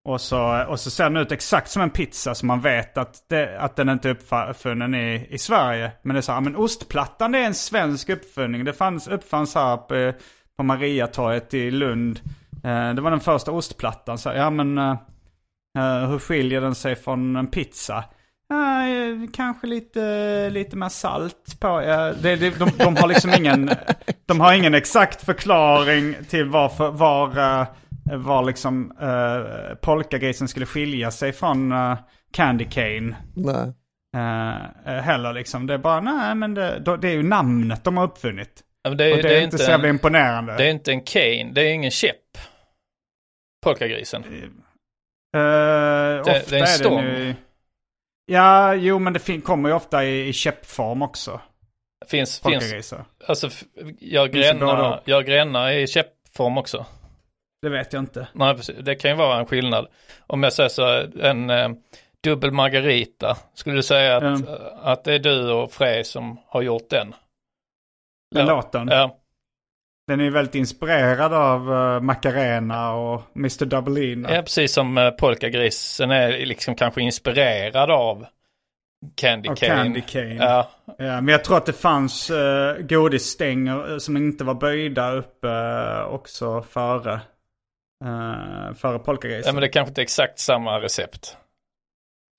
Och så, och så ser den ut exakt som en pizza så man vet att, det, att den inte är uppfunnen i, i Sverige. Men det är så här, men ostplattan det är en svensk uppfinning. Det fanns, uppfanns här på, på Mariatorget i Lund. Det var den första ostplattan. Så, ja men eh, hur skiljer den sig från en pizza? Eh, kanske lite, lite mer salt på. Eh, det, det, de, de har liksom ingen, de har ingen exakt förklaring till varför, var, eh, var liksom uh, polkagrisen skulle skilja sig från eh, Candy Cane.
Nej.
heller liksom. Det är bara, nej men det, då- det är ju namnet de har uppfunnit.
Ja, men det, är-
Och det,
det
är inte så jävla
en,
imponerande.
det är inte en cane, det är ingen käpp.
Eh, ofta
det är en stång.
nu- Ja, jo men det kommer ju ofta i, i käppform också.
Finns, finns, alltså jag
det
gränna, jag gränna i käppform också.
Det vet jag inte.
Nej, precis. Det kan ju vara en skillnad. Om jag säger så, en eh, dubbel margarita. Skulle du säga att,
Mm.
att det är du och Frej som har gjort den?
Den
ja.
låten.
Ja,
Den är väldigt inspirerad av uh, Macarena och Mr. Doubleina.
ja precis som uh, polkagrisen är liksom kanske inspirerad av Candy
Och
Cane.
Candy Cane.
Ja,
Ja, men jag tror att det fanns uh, godisstänger som inte var böjda upp eh, också före, uh, före
ja,
polkagrisen.
men det är kanske inte exakt samma recept.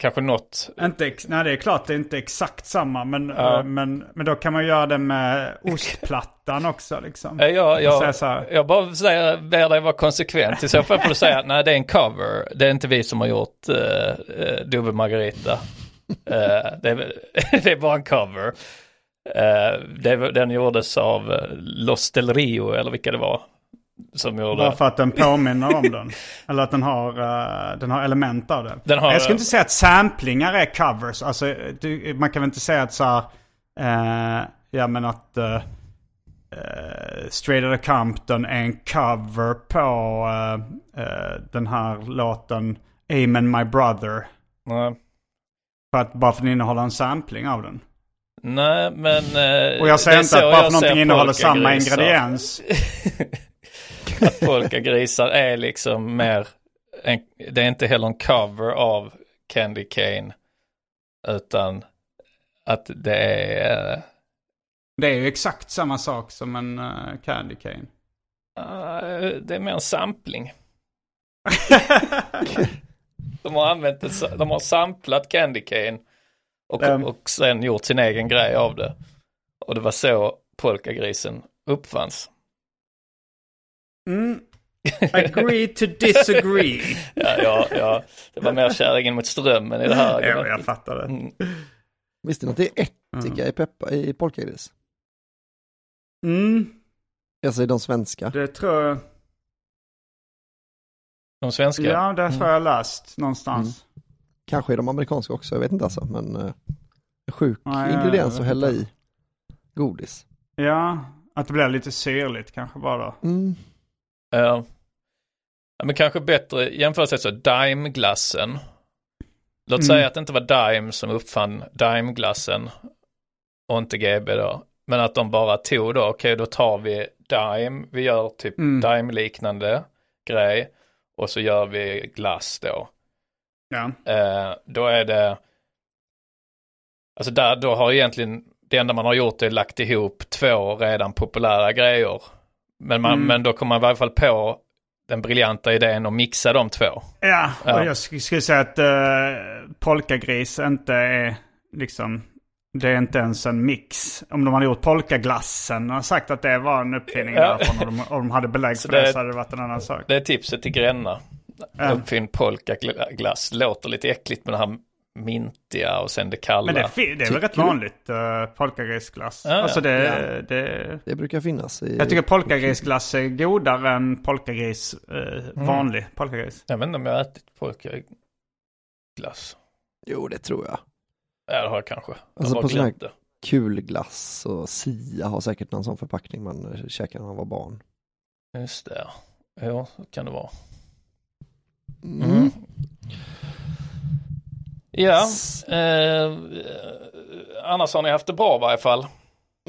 Kanske något.
Inte, nej, det är klart det är inte exakt samma. Men,
Ja.
eh, men, men då kan man göra det med ostplattan också. Liksom.
Ja, Jag, jag,
säga så
jag bara säger, ber dig vara konsekvent. I så fall får du säga att (laughs) nej det är en cover. Det är inte vi som har gjort uh, uh, dubbel margarita. Eh, det, är, (laughs) det är bara en cover. Uh, det, den gjordes av uh, Los Del Rio eller vilka det var. Som gjorde.
Bara för att den påminner om den. Eller att den har, eh, den har element av den.
Den har-
jag skulle inte säga att samplingar är covers. Alltså, du, man kan väl inte säga att så här, eh, ja men att uh, Straight Outta Compton är en cover på eh, den här låten Amen My Brother.
Nej.
För att, bara för att den innehåller en sampling av den.
Nej men.
Och jag
det
säger inte att bara för någonting
ser
innehåller samma ingrediens. (laughs)
Att polkagrisar är liksom mer. En, det är inte heller en cover av Candy Cane. Utan att det är... eh,
Det är ju exakt samma sak som en eh, candy cane.
eh, det är mer en sampling. (laughs) de har använt det, de har samplat Candy Cane och,
Mm.
och sen gjort sin egen grej av det. Och det var så polkagrisen uppfanns.
Mm. Agree to disagree. (laughs)
Ja, ja, ja, det var mer kärringen mot strömmen i det här
ja, jag fattar det.
Mm.
Visste ni att det är ättika i, peppa, i polkagris?
Mm,
Alltså i de svenska.
det tror jag.
De svenska.
Ja, det tror jag jag läst någonstans.
Kanske i de amerikanska också, jag vet inte alltså. Men en sjuk
Nej,
ingrediens att hälla
inte.
i godis.
Ja, att det blir lite syrligt kanske bara.
Mm.
Ja. ja, men kanske bättre jämfört så Daimglassen. Låt
Mm.
säga att det inte var Daim som uppfann Daimglassen och inte GB då. Men att de bara tog då, okej då tar vi Daim, vi gör typ
Mm.
Daim-liknande grej och så gör vi glass då.
Ja.
Eh, då är det, alltså där, då har egentligen, det enda man har gjort är lagt ihop två redan populära grejer. Men, man,
Mm.
men då kommer man i varje fall på den briljanta idén att mixa de två.
Ja,
Ja.
och jag sk- skulle säga att uh, polkagris inte är liksom... Det är inte ens en mix. Om de hade gjort polkaglassen och sagt att det var en uppfinning
Ja.
därifrån och de, och de hade belägg för det,
det-
så hade det varit en annan sak.
Det är tipset till Gränna.
Ja.
Uppfinn polkaglass. Låter lite äckligt med det här mintiga och sen det kalla.
Men det, det är väl rätt vanligt, uh, polkagrisglass.
Ja, ja.
Alltså det,
Ja.
det...
Det brukar finnas i...
Jag tycker polkagrisglass är godare än polkagris, uh, vanlig polkagris.
Jag vet inte om jag har ätit polkaglass.
Jo, det tror jag.
Ja, det har jag kanske. Jag
Alltså på sån här-. Kulglass och Sia har säkert någon sån förpackning man eh, käkade när man var barn.
Just det. Ja, så kan det vara.
Mm.
Mm. Ja, eh, annars har ni haft det bra i varje fall.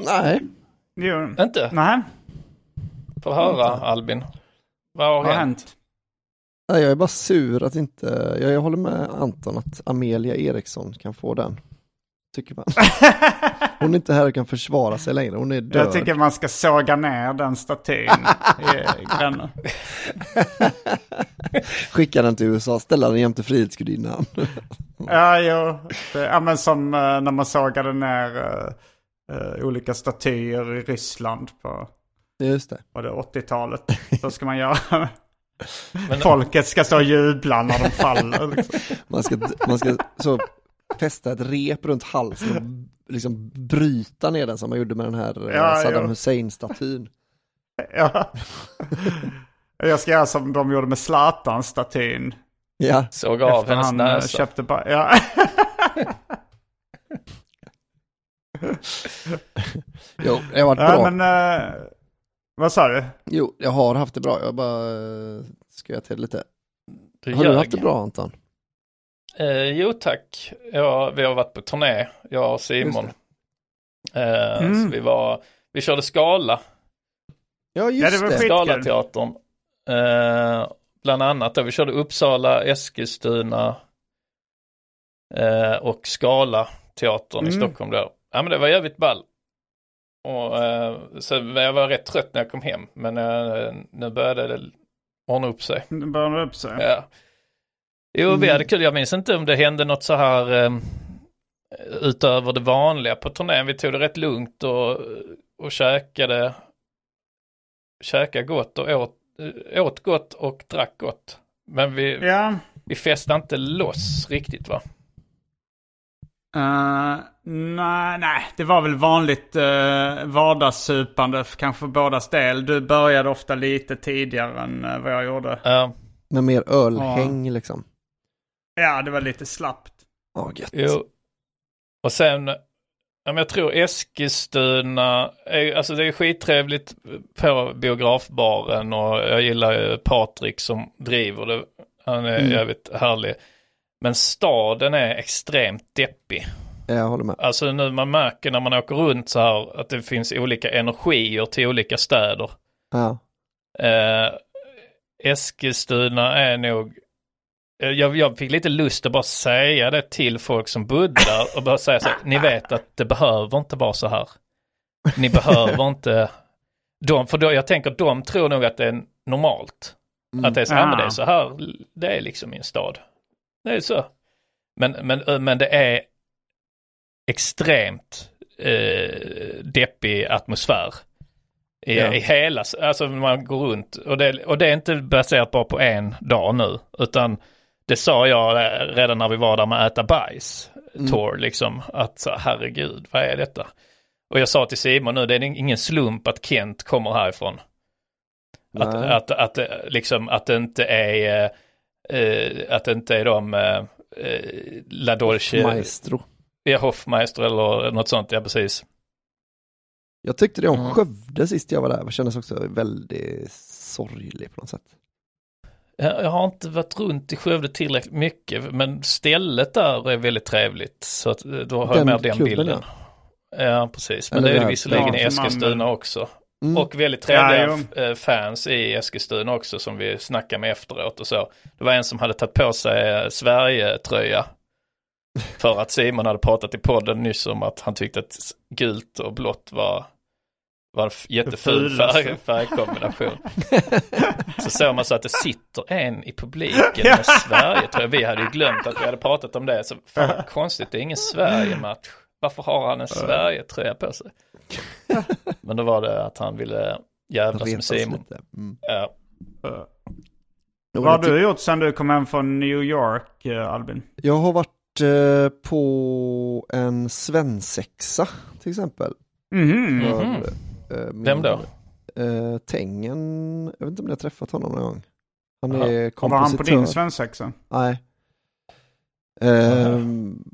Nej,
Jo.
Inte?
Nej,
Får höra Albin. Vad har
vad har
hänt?
hänt?
Nej, jag är bara sur att inte, jag, jag håller med Anton att Amelia Eriksson kan få den. Tycker man. (laughs) Hon är inte här och kan försvara sig längre, hon är död.
Jag tycker man ska såga ner den statyn i Gränna. (laughs)
Skicka den till USA, ställa den jämte Frihetsgudinnan. (laughs)
Ja, jo. Det, ja, men som eh, när man sågade ner eh, eh, olika statyer i Ryssland på
Just det.
var det 80-talet. Så ska man göra.
Men-
Folket ska stå och jubla när de faller. Liksom.
Man ska, man ska så fästa ett rep runt halsen och liksom bryta ner den som man gjorde med den här eh,
Ja,
Saddam
ja.
Hussein-statyn.
Ja. (laughs) Jag ska göra som de gjorde med Zlatan-statyn.
Ja,
Såg av
Efter
hennes
han eh,
näsa.
köpte bara... Ja. (laughs)
jo, det har varit
ja,
bra.
men... eh, vad sa du?
Jo, jag har haft det bra. Jag bara uh, skojat till lite.
Du
Har du haft det bra Anton?
Eh, jo tack. Ja, vi har varit på turné, jag och Simon. Eh,
Mm.
så vi var, vi körde Skala,
Ja, just
Ja, det var
det.
Skalateatern. Eh, bland annat då, vi körde Uppsala, Eskilstuna eh, och Skala teatern i
Mm.
Stockholm då. Ja men det var jävligt ball. Och, eh, så jag var rätt trött när jag kom hem, men eh, nu började det ordna upp sig.
Det började upp sig.
Ja. Jo, vi
Mm.
hade kul. Jag minns inte om det hände något så här eh, utöver det vanliga på turnén. Vi tog det rätt lugnt och, och käkade, käkade gott och åt, eh, åt gott och drack gott. Men vi,
Ja.
vi festade inte loss riktigt va?
Eh, nej, nej, det var väl vanligt uh, vardagssupande för kanske för bådas del. Du började ofta lite tidigare än eh, vad jag gjorde.
Ja,
Med mer ölhäng liksom.
Ja, det var lite slappt.
Ja, gött.
jo. Och sen, ja, men jag tror Eskilstuna, är, alltså det är skittrevligt på biografbaren och jag gillar ju Patrik som driver det. Han är
Mm.
jävligt härlig. Men staden är extremt deppig.
Ja, Jag håller med.
Alltså nu man märker när man åker runt så här att det finns olika energier till olika städer.
Ja.
Eh, Eskilstuna är nog jag, jag fick lite lust att bara säga det till folk som bodde där och bara säga så här, ni vet att det behöver inte vara så här. Ni behöver inte, de, för då, jag tänker de tror nog att det är normalt. Att det är så här,
Ah.
men det är så här, det är liksom i en stad. Det är så. Men, men, men det är extremt eh, deppig atmosfär. I,
Ja.
I hela, alltså man går runt och det, och det är inte baserat bara på en dag nu, utan det sa jag redan när vi var där med äta bajs, tour liksom, att så, herregud, vad är detta? Och jag sa till Simon nu, det är ingen slump att Kent kommer härifrån. Att,
Nej.
att, att, eh, liksom, att det inte är, eh, eh, att det inte är de eh, eh, La Dolce,
Maestro.
ja, Hoffmeister eller något sånt, ja precis.
Jag tyckte det om
Mm.
Skövde sist jag var där, det kändes också väldigt sorglig på något sätt.
Jag jag har inte varit runt i Skövde tillräckligt mycket, men stället där är väldigt trevligt. Så att, eh, då har jag
Den
med den
klubben,
bilden. Ja, precis. Men
Eller
det är
det
visserligen i
Ja,
Eskilstuna
man-
också.
Mm.
Och väldigt trevliga
Ja,
eh, fans i Eskilstuna också som vi snackade med efteråt och så. Det var en som hade tagit på sig eh, Sverige-tröja. För att Simon hade pratat i podden nyss om att han tyckte att gult och blått var, var en jätteful färg, färgkombination. (laughs) så såg man så att det sitter en i publiken (laughs) med Sverige-tröja. Vi hade ju glömt att vi hade pratat om det. Så fan konstigt, det är ingen Sverige-match. Varför har han en Sverige-tröja på sig? (laughs) Men då var det att han ville jävlas med Simon.
Mm.
Ja.
Vad har du gjort sen du kom hem från New York, eh, Albin?
Jag har varit eh, på en svensexa till exempel.
Mhm.
För,
Mhm.
Min-
Vem då?
Eh, Tengen, jag vet inte om ni har träffat honom någon gång. Han är
Och var han på
kompositör.
din svensexa?
Nej. Ehm,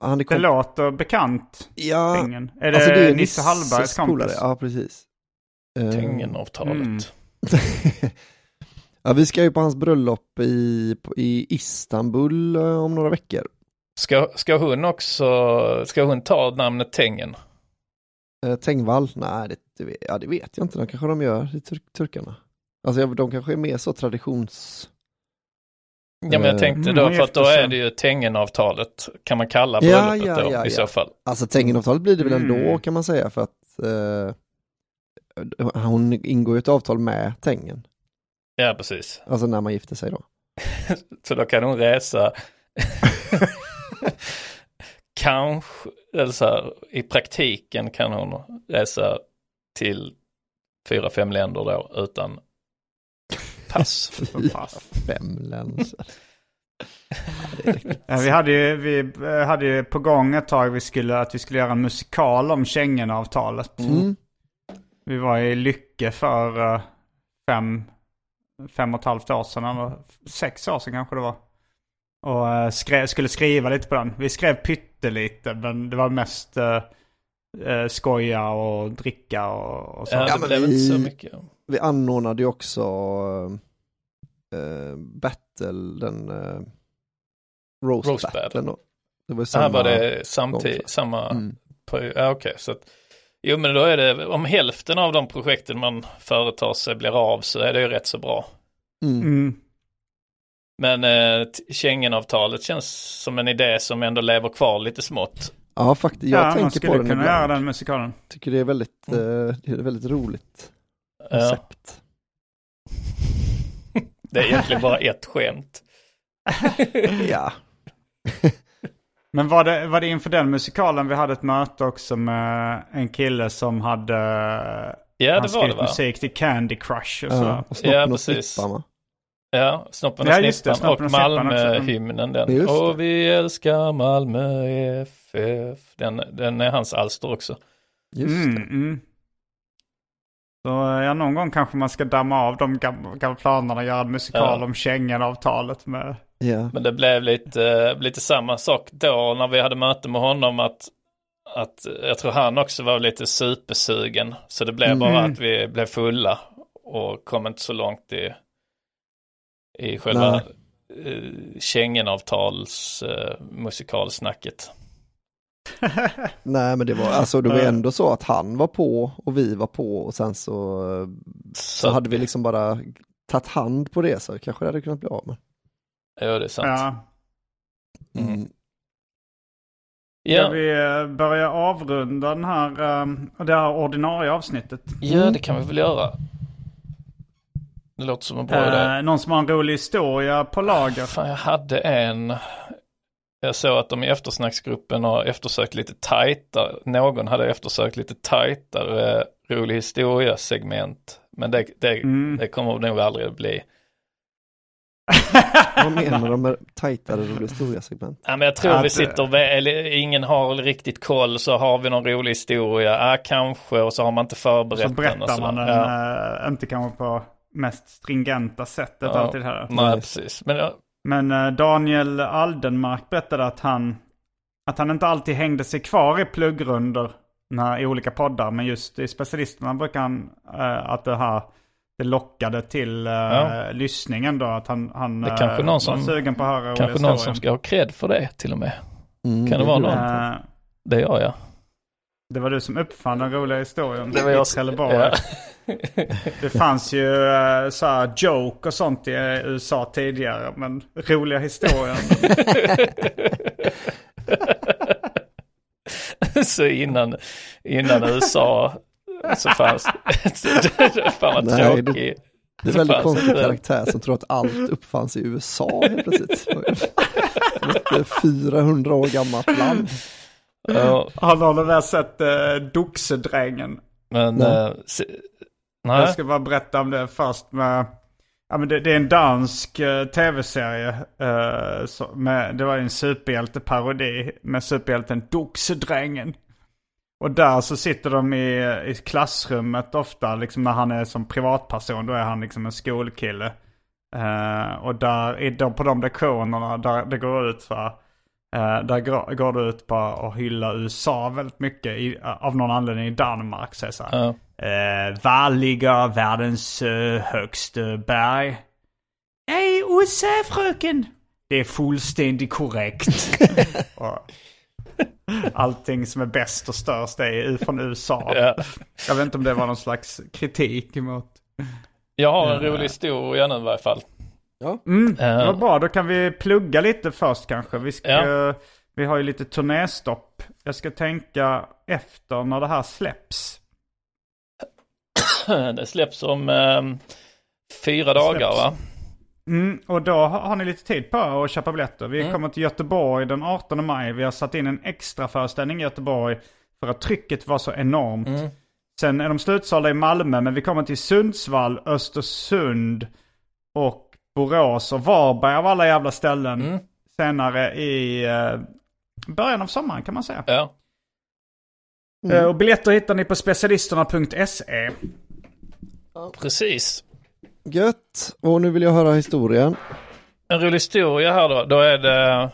han är
Det
kom-
låter bekant,
ja,
Tengen. Är det,
alltså det är
Nisse Hallbergs kompis?
Ja, precis. Ehm,
Tengenavtalet.
Mm. (laughs)
ja, vi ska ju på hans bröllop i, i Istanbul eh, om några veckor.
Ska, ska hon också, ska hon ta namnet Tengen?
Eh, Tengvall? Nej, det, det, vet- ja, det vet jag inte. De kanske de gör, det tur, turkarna. Alltså jag- de kanske är mer så traditions...
Ja men jag
Eh,
tänkte
mm,
då,
hon
för att då är det ju Tengenavtalet. Kan man kalla
Ja,
bröllopet
ja,
då
ja,
i
ja.
så fall?
Alltså Tengenavtalet blir det väl
Mm.
ändå kan man säga för att eh, hon ingår ju ett avtal med Tengen.
Ja precis.
Alltså när man gifter sig då. (laughs)
Så då kan hon resa (laughs) (laughs) kanske, eller så här, i praktiken kan hon resa till fyra, fem länder då utan pass. (laughs)
Fy fem länsar. (laughs) Ja,
vi hade ju, vi eh, hade ju på gång ett tag vi skulle, att vi skulle göra en musikal om Schengenavtalet.
Mm.
Vi var i Lycke för eh, fem, fem och ett halvt år sedan, eller sex år sedan kanske det var. Och eh, skrev, skulle skriva lite på den. Vi skrev pyttelite, men det var mest uh, skoja och dricka och, och så.
Ja, det blev inte
vi-
så mycket.
Vi anordnade ju också eh, battle, den uh, roast,
Roast
battle.
battle.
Det var
här
samma.
var det samtidigt, samma,
Mm.
ja okej så att, jo men då är det, om hälften av de projekten man företar sig blir av så är det ju rätt så bra.
Mm.
Mm.
Men eh, Schengenavtalet känns som en idé som ändå lever kvar lite smått.
Ja, faktiskt. Jag
ja, man
tänker
skulle
på den
kunna
ibland.
göra den musikalen.
Tycker det är väldigt, eh, det är väldigt roligt
Ja,
koncept. (laughs)
det är egentligen bara ett skämt. (laughs)
Ja. (laughs)
Men var det, var det inför den musikalen vi hade ett möte också med en kille som hade
Ja
han
det var det
skrivit
va?
musik till Candy Crush och så.
ja. Och snoppen
Ja,
och snippan?
Ja, Snoppen och
Ja,
Snippan och
och.
Malmö-hymnen den. Och vi älskar Malmö FF. Den, den är hans alster också.
Just
Mm,
det.
mm. Så ja, någon gång kanske man ska damma av de gamla, gamla planerna och göra en musikal
Ja.
om Schengenavtalet med...
Ja.
Men det blev lite, lite samma sak då när vi hade möte med honom att, att jag tror han också var lite supersugen. Så det blev bara
Mm.
att vi blev fulla och kom inte så långt i, i själva eh, Schengenavtals eh, musikalsnacket. (laughs)
Nej men det var, alltså det var ändå så att han var på och vi var på och sen så, så
Så
hade vi liksom bara tagit hand på det så kanske det hade kunnat bli av med.
Ja, det är sant.
Ja.
Mm.
Ska
Ja,
vi eh, börja avrunda den här, eh, det här ordinarie avsnittet?
ja, det kan vi väl göra. Det låter som en bra idé.
Eh, någon som har en rolig historia på lager?
Fan, jag hade en. Jag såg att de i eftersnacksgruppen har eftersökt lite tajtare. Någon hade eftersökt lite tajtare eh, rolig historia segment. Men det, det,
Mm.
det kommer nog aldrig att bli. (laughs)
Vad menar de med tajtare rolig historia-segment?
Ja, men jag tror
Att,
vi sitter, vä- eller ingen har riktigt koll så har vi någon rolig historia. Ja, kanske och så har man inte förberett
Så
den. och
berättar man
sådär.
den,
Ja.
eh, inte kanske på mest stringenta sättet
Ja.
alltid heller.
Nej, precis. Men ja,
Men eh, Daniel Aldenmark berättade att han, att han inte alltid hängde sig kvar i pluggrunder när, i olika poddar. Men just i specialisterna brukar han, eh, att det här det lockade till eh,
Ja.
lyssningen då. Att han, han
Det är kanske
eh,
någon
var
som-
sugen på att höra
kanske någon som ska ha cred för det till och med.
Mm,
Kan det vara någon? Det gör jag.
det var du som uppfann den roliga historien.
Det var jag
Trelleborg.
Ja.
Det fanns ju uh, så här joke och sånt i eh, USA tidigare. Men roliga historier.
så innan, innan USA så fanns det fan vad
Nej, det-
tråkigt.
Det är en väldigt konstig karaktär som tror att allt uppfanns i USA helt plötsligt. Ett eh, 400 år gammalt land.
Ja,
Har någon där sett uh, Doxedrängen?
men
Nej.
Jag ska bara berätta om det först med... Ja, men det, det är en dansk eh, tv-serie. så- med, det var en superhjälteparodi med superhjälten Doxedrängen. Och där så sitter de i, i klassrummet ofta, liksom när han är som privatperson, då är han liksom en skolkille. Eh, och där, i, de, på de lektionerna, där det går ut så här, eh, där går, går det ut på att hylla USA väldigt mycket, i, av någon anledning i Danmark. Så så här,
ja.
Eh, var ligger världens eh, högsta berg? Nej, USA fröken. Det är fullständigt korrekt. (laughs) Allting som är bäst och störst är från USA.
Ja.
Jag vet inte om det var någon slags kritik mot...
Jag har en rolig historia nu i varje fall.
Mm, det
Eh.
var bra, då kan vi plugga lite först kanske. Vi, ska,
Ja.
vi har ju lite turnéstopp. Jag ska tänka efter när det här släpps.
Det släpps om eh, fyra dagar va?
Mm, och då har, ni lite tid på er att köpa biljetter. Vi
Mm.
kommer till Göteborg den 18 maj. Vi har satt in en extra föreställning i Göteborg för att trycket var så enormt.
Mm.
Sen är de slutsålda i Malmö, men vi kommer till Sundsvall, Östersund och Borås och Varberg av alla jävla ställen.
Mm.
Senare i eh, början av sommaren kan man säga.
Ja.
Eh, och biljetter hittar ni på specialisterna.se.
Precis.
Gött, och nu vill jag höra historien.
En rolig historia här då. Då är det...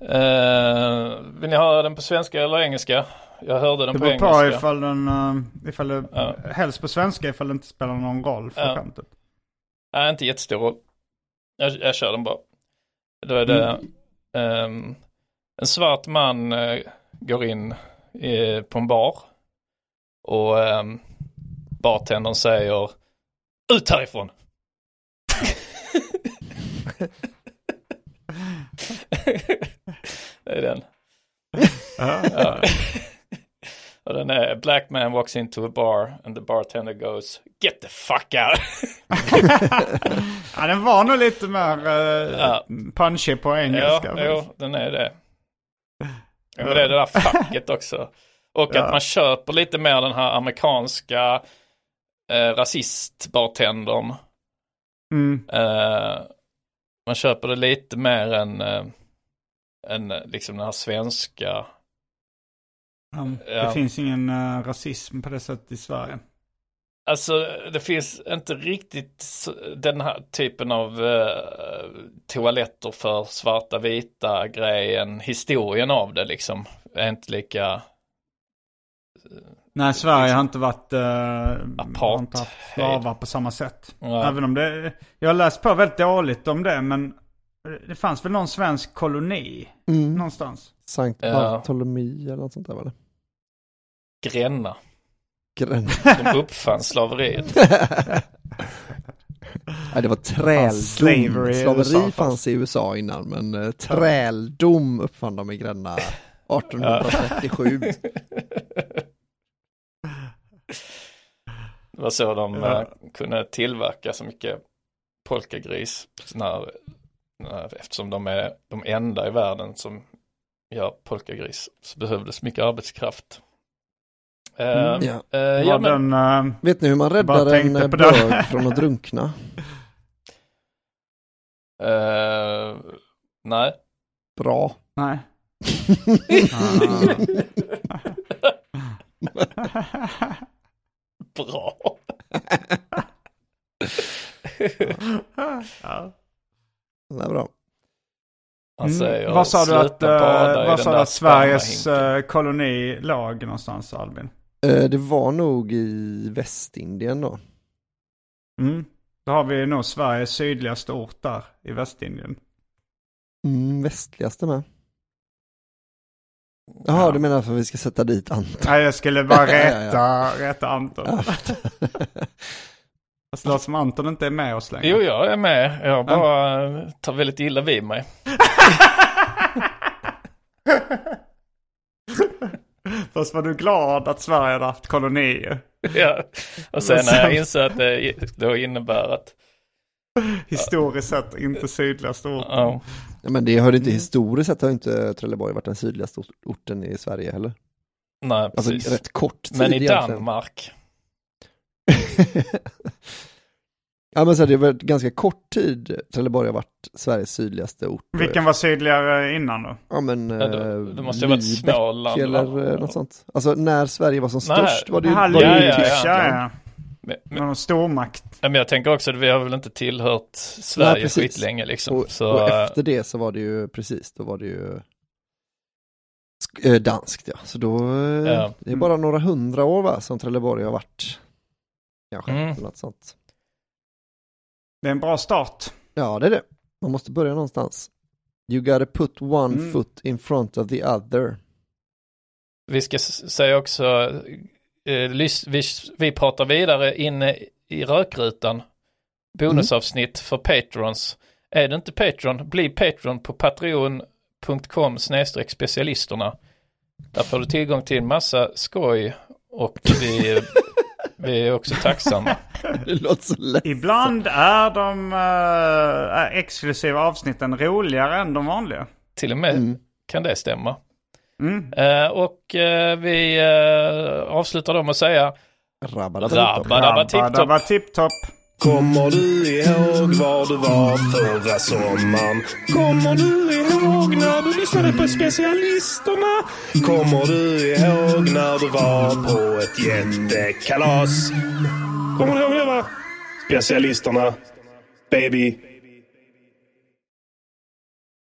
Eh, vill ni höra den på svenska eller engelska? Jag hörde den
Det
på
beror på
engelska.
ifall den, eh, ifall det,
Ja.
helst på svenska ifall det inte spelar någon roll för
Ja.
skämtet.
Nej, inte jättestor roll. Jag, jag kör den bara. Då är det ehm, en svart man eh, går in eh, på en bar och um, bartendern säger ut härifrån. (laughs) det är den. Ja. Och den är Black man walks into a bar and the bartender goes Get the fuck out. (laughs)
Ja, den var nog lite mer uh,
Ja.
punchy på
Ja,
engelska.
jo, den är det. Ja, men det är det där facket också. Och
Ja.
att man köper lite mer den här amerikanska eh, rasistbartendern.
Mm.
Eh, man köper det lite mer än, eh, än eh, liksom den här svenska. Ja.
Det finns ingen eh, rasism på det sättet i Sverige.
Alltså det finns inte riktigt den här typen av eh, toaletter för svarta vita grejen. Historien av det liksom är inte lika
Nej, Sverige har inte varit... Uh, har inte haft slavar på samma sätt.
Nej.
Även om det... Jag har läst på väldigt dåligt om det, men det fanns väl någon svensk koloni
Mm.
någonstans?
Sankt
Ja.
Bartolomé eller något sånt där var det.
Gränna.
Gräns.
De uppfann slaveriet. (laughs)
Nej, det var träldom. Slaveri
USA
fanns i USA innan, men eh, träldom uppfann de i Gränna 1837. (laughs)
Det var så de
Ja.
eh, kunde tillverka så mycket polkagris. När, när, eftersom de är de enda i världen som gör polkagris så behövdes mycket arbetskraft. Eh,
Mm.
Ja.
eh, ja, men,
den, eh,
Vet ni hur man räddar en bög (laughs) från att drunkna?
nej.
Bra.
nej. (laughs) (laughs)
Bra.
ja.
Det är bra.
Säger
Mm. Vad sa du att, uh,
i
vad
den
sa att Sveriges uh, koloni låg någonstans Albin?
Eh, Det var nog i Västindien då.
Mm. Då har vi nog Sveriges sydligaste ort där i Västindien.
Mm, västligaste med. Jaha,
Ja.
du menar för att vi ska sätta dit Anton?
Nej, jag skulle bara (laughs)
Ja, ja,
rätta, rätta Anton. Fast låter (laughs) som Anton inte är med oss längre.
Jo, jag är med. Jag bara eh, tar väldigt illa vid mig. (laughs)
Fast var du glad att Sverige hade haft kolonier?
ja. Och sen när jag inser att det då innebär att (laughs)
Historiskt sett inte sydligaste orten.
ja,
Ja, men det har det inte historiskt sett har inte Trelleborg varit den sydligaste ort- orten i Sverige heller.
nej
Alltså
precis.
rätt kort tid
Men i
egentligen.
Danmark. (laughs)
ja men så här, det var ganska kort tid Trelleborg har varit Sveriges sydligaste ort.
Vilken var sydligare innan då?
Ja men
Ja, då-
eh,
det måste ju varit
Lübeck
Småland,
eller eh, något sånt. Alltså när Sverige var som
Nej.
störst var det ju
Jaha,
var det ju
ja, ja,
ja.
Men, men,
Någon stormakt.
ja, men jag tänker också att vi har väl inte tillhört Sverige
precis.
skitlänge liksom.
Och,
så,
och efter det så var det ju precis, då var det ju eh, danskt ja. Så då, eh,
Ja.
det är bara några hundra år va, som Trelleborg har varit. Kanske,
Mm.
något sånt.
Det är en bra start.
Ja det är det. Man måste börja någonstans. You gotta put one
Mm.
foot in front of the other.
Vi ska säga också, vi, vi pratar vidare inne i rökrutan. Bonusavsnitt för patrons. Är du inte patron, bli patron på patreon.com snedstreck specialisterna. Där får du tillgång till en massa skoj och vi, vi (laughs) är också tacksamma. (laughs)
Det låter så lätt.
Ibland är de uh, exklusiva avsnitten roligare än de vanliga.
Till och med
Mm.
kan det stämma.
Mm.
Eh, och eh, vi eh, avslutar då med att säga. Rabba dabba tipp topp.
tipp-topp.
Kommer du ihåg var du var förra sommaren? Kommer du ihåg när du lyssnade på specialisterna? Kommer du ihåg när du var på ett jättekalas? Kommer du ihåg det va? Specialisterna. Baby.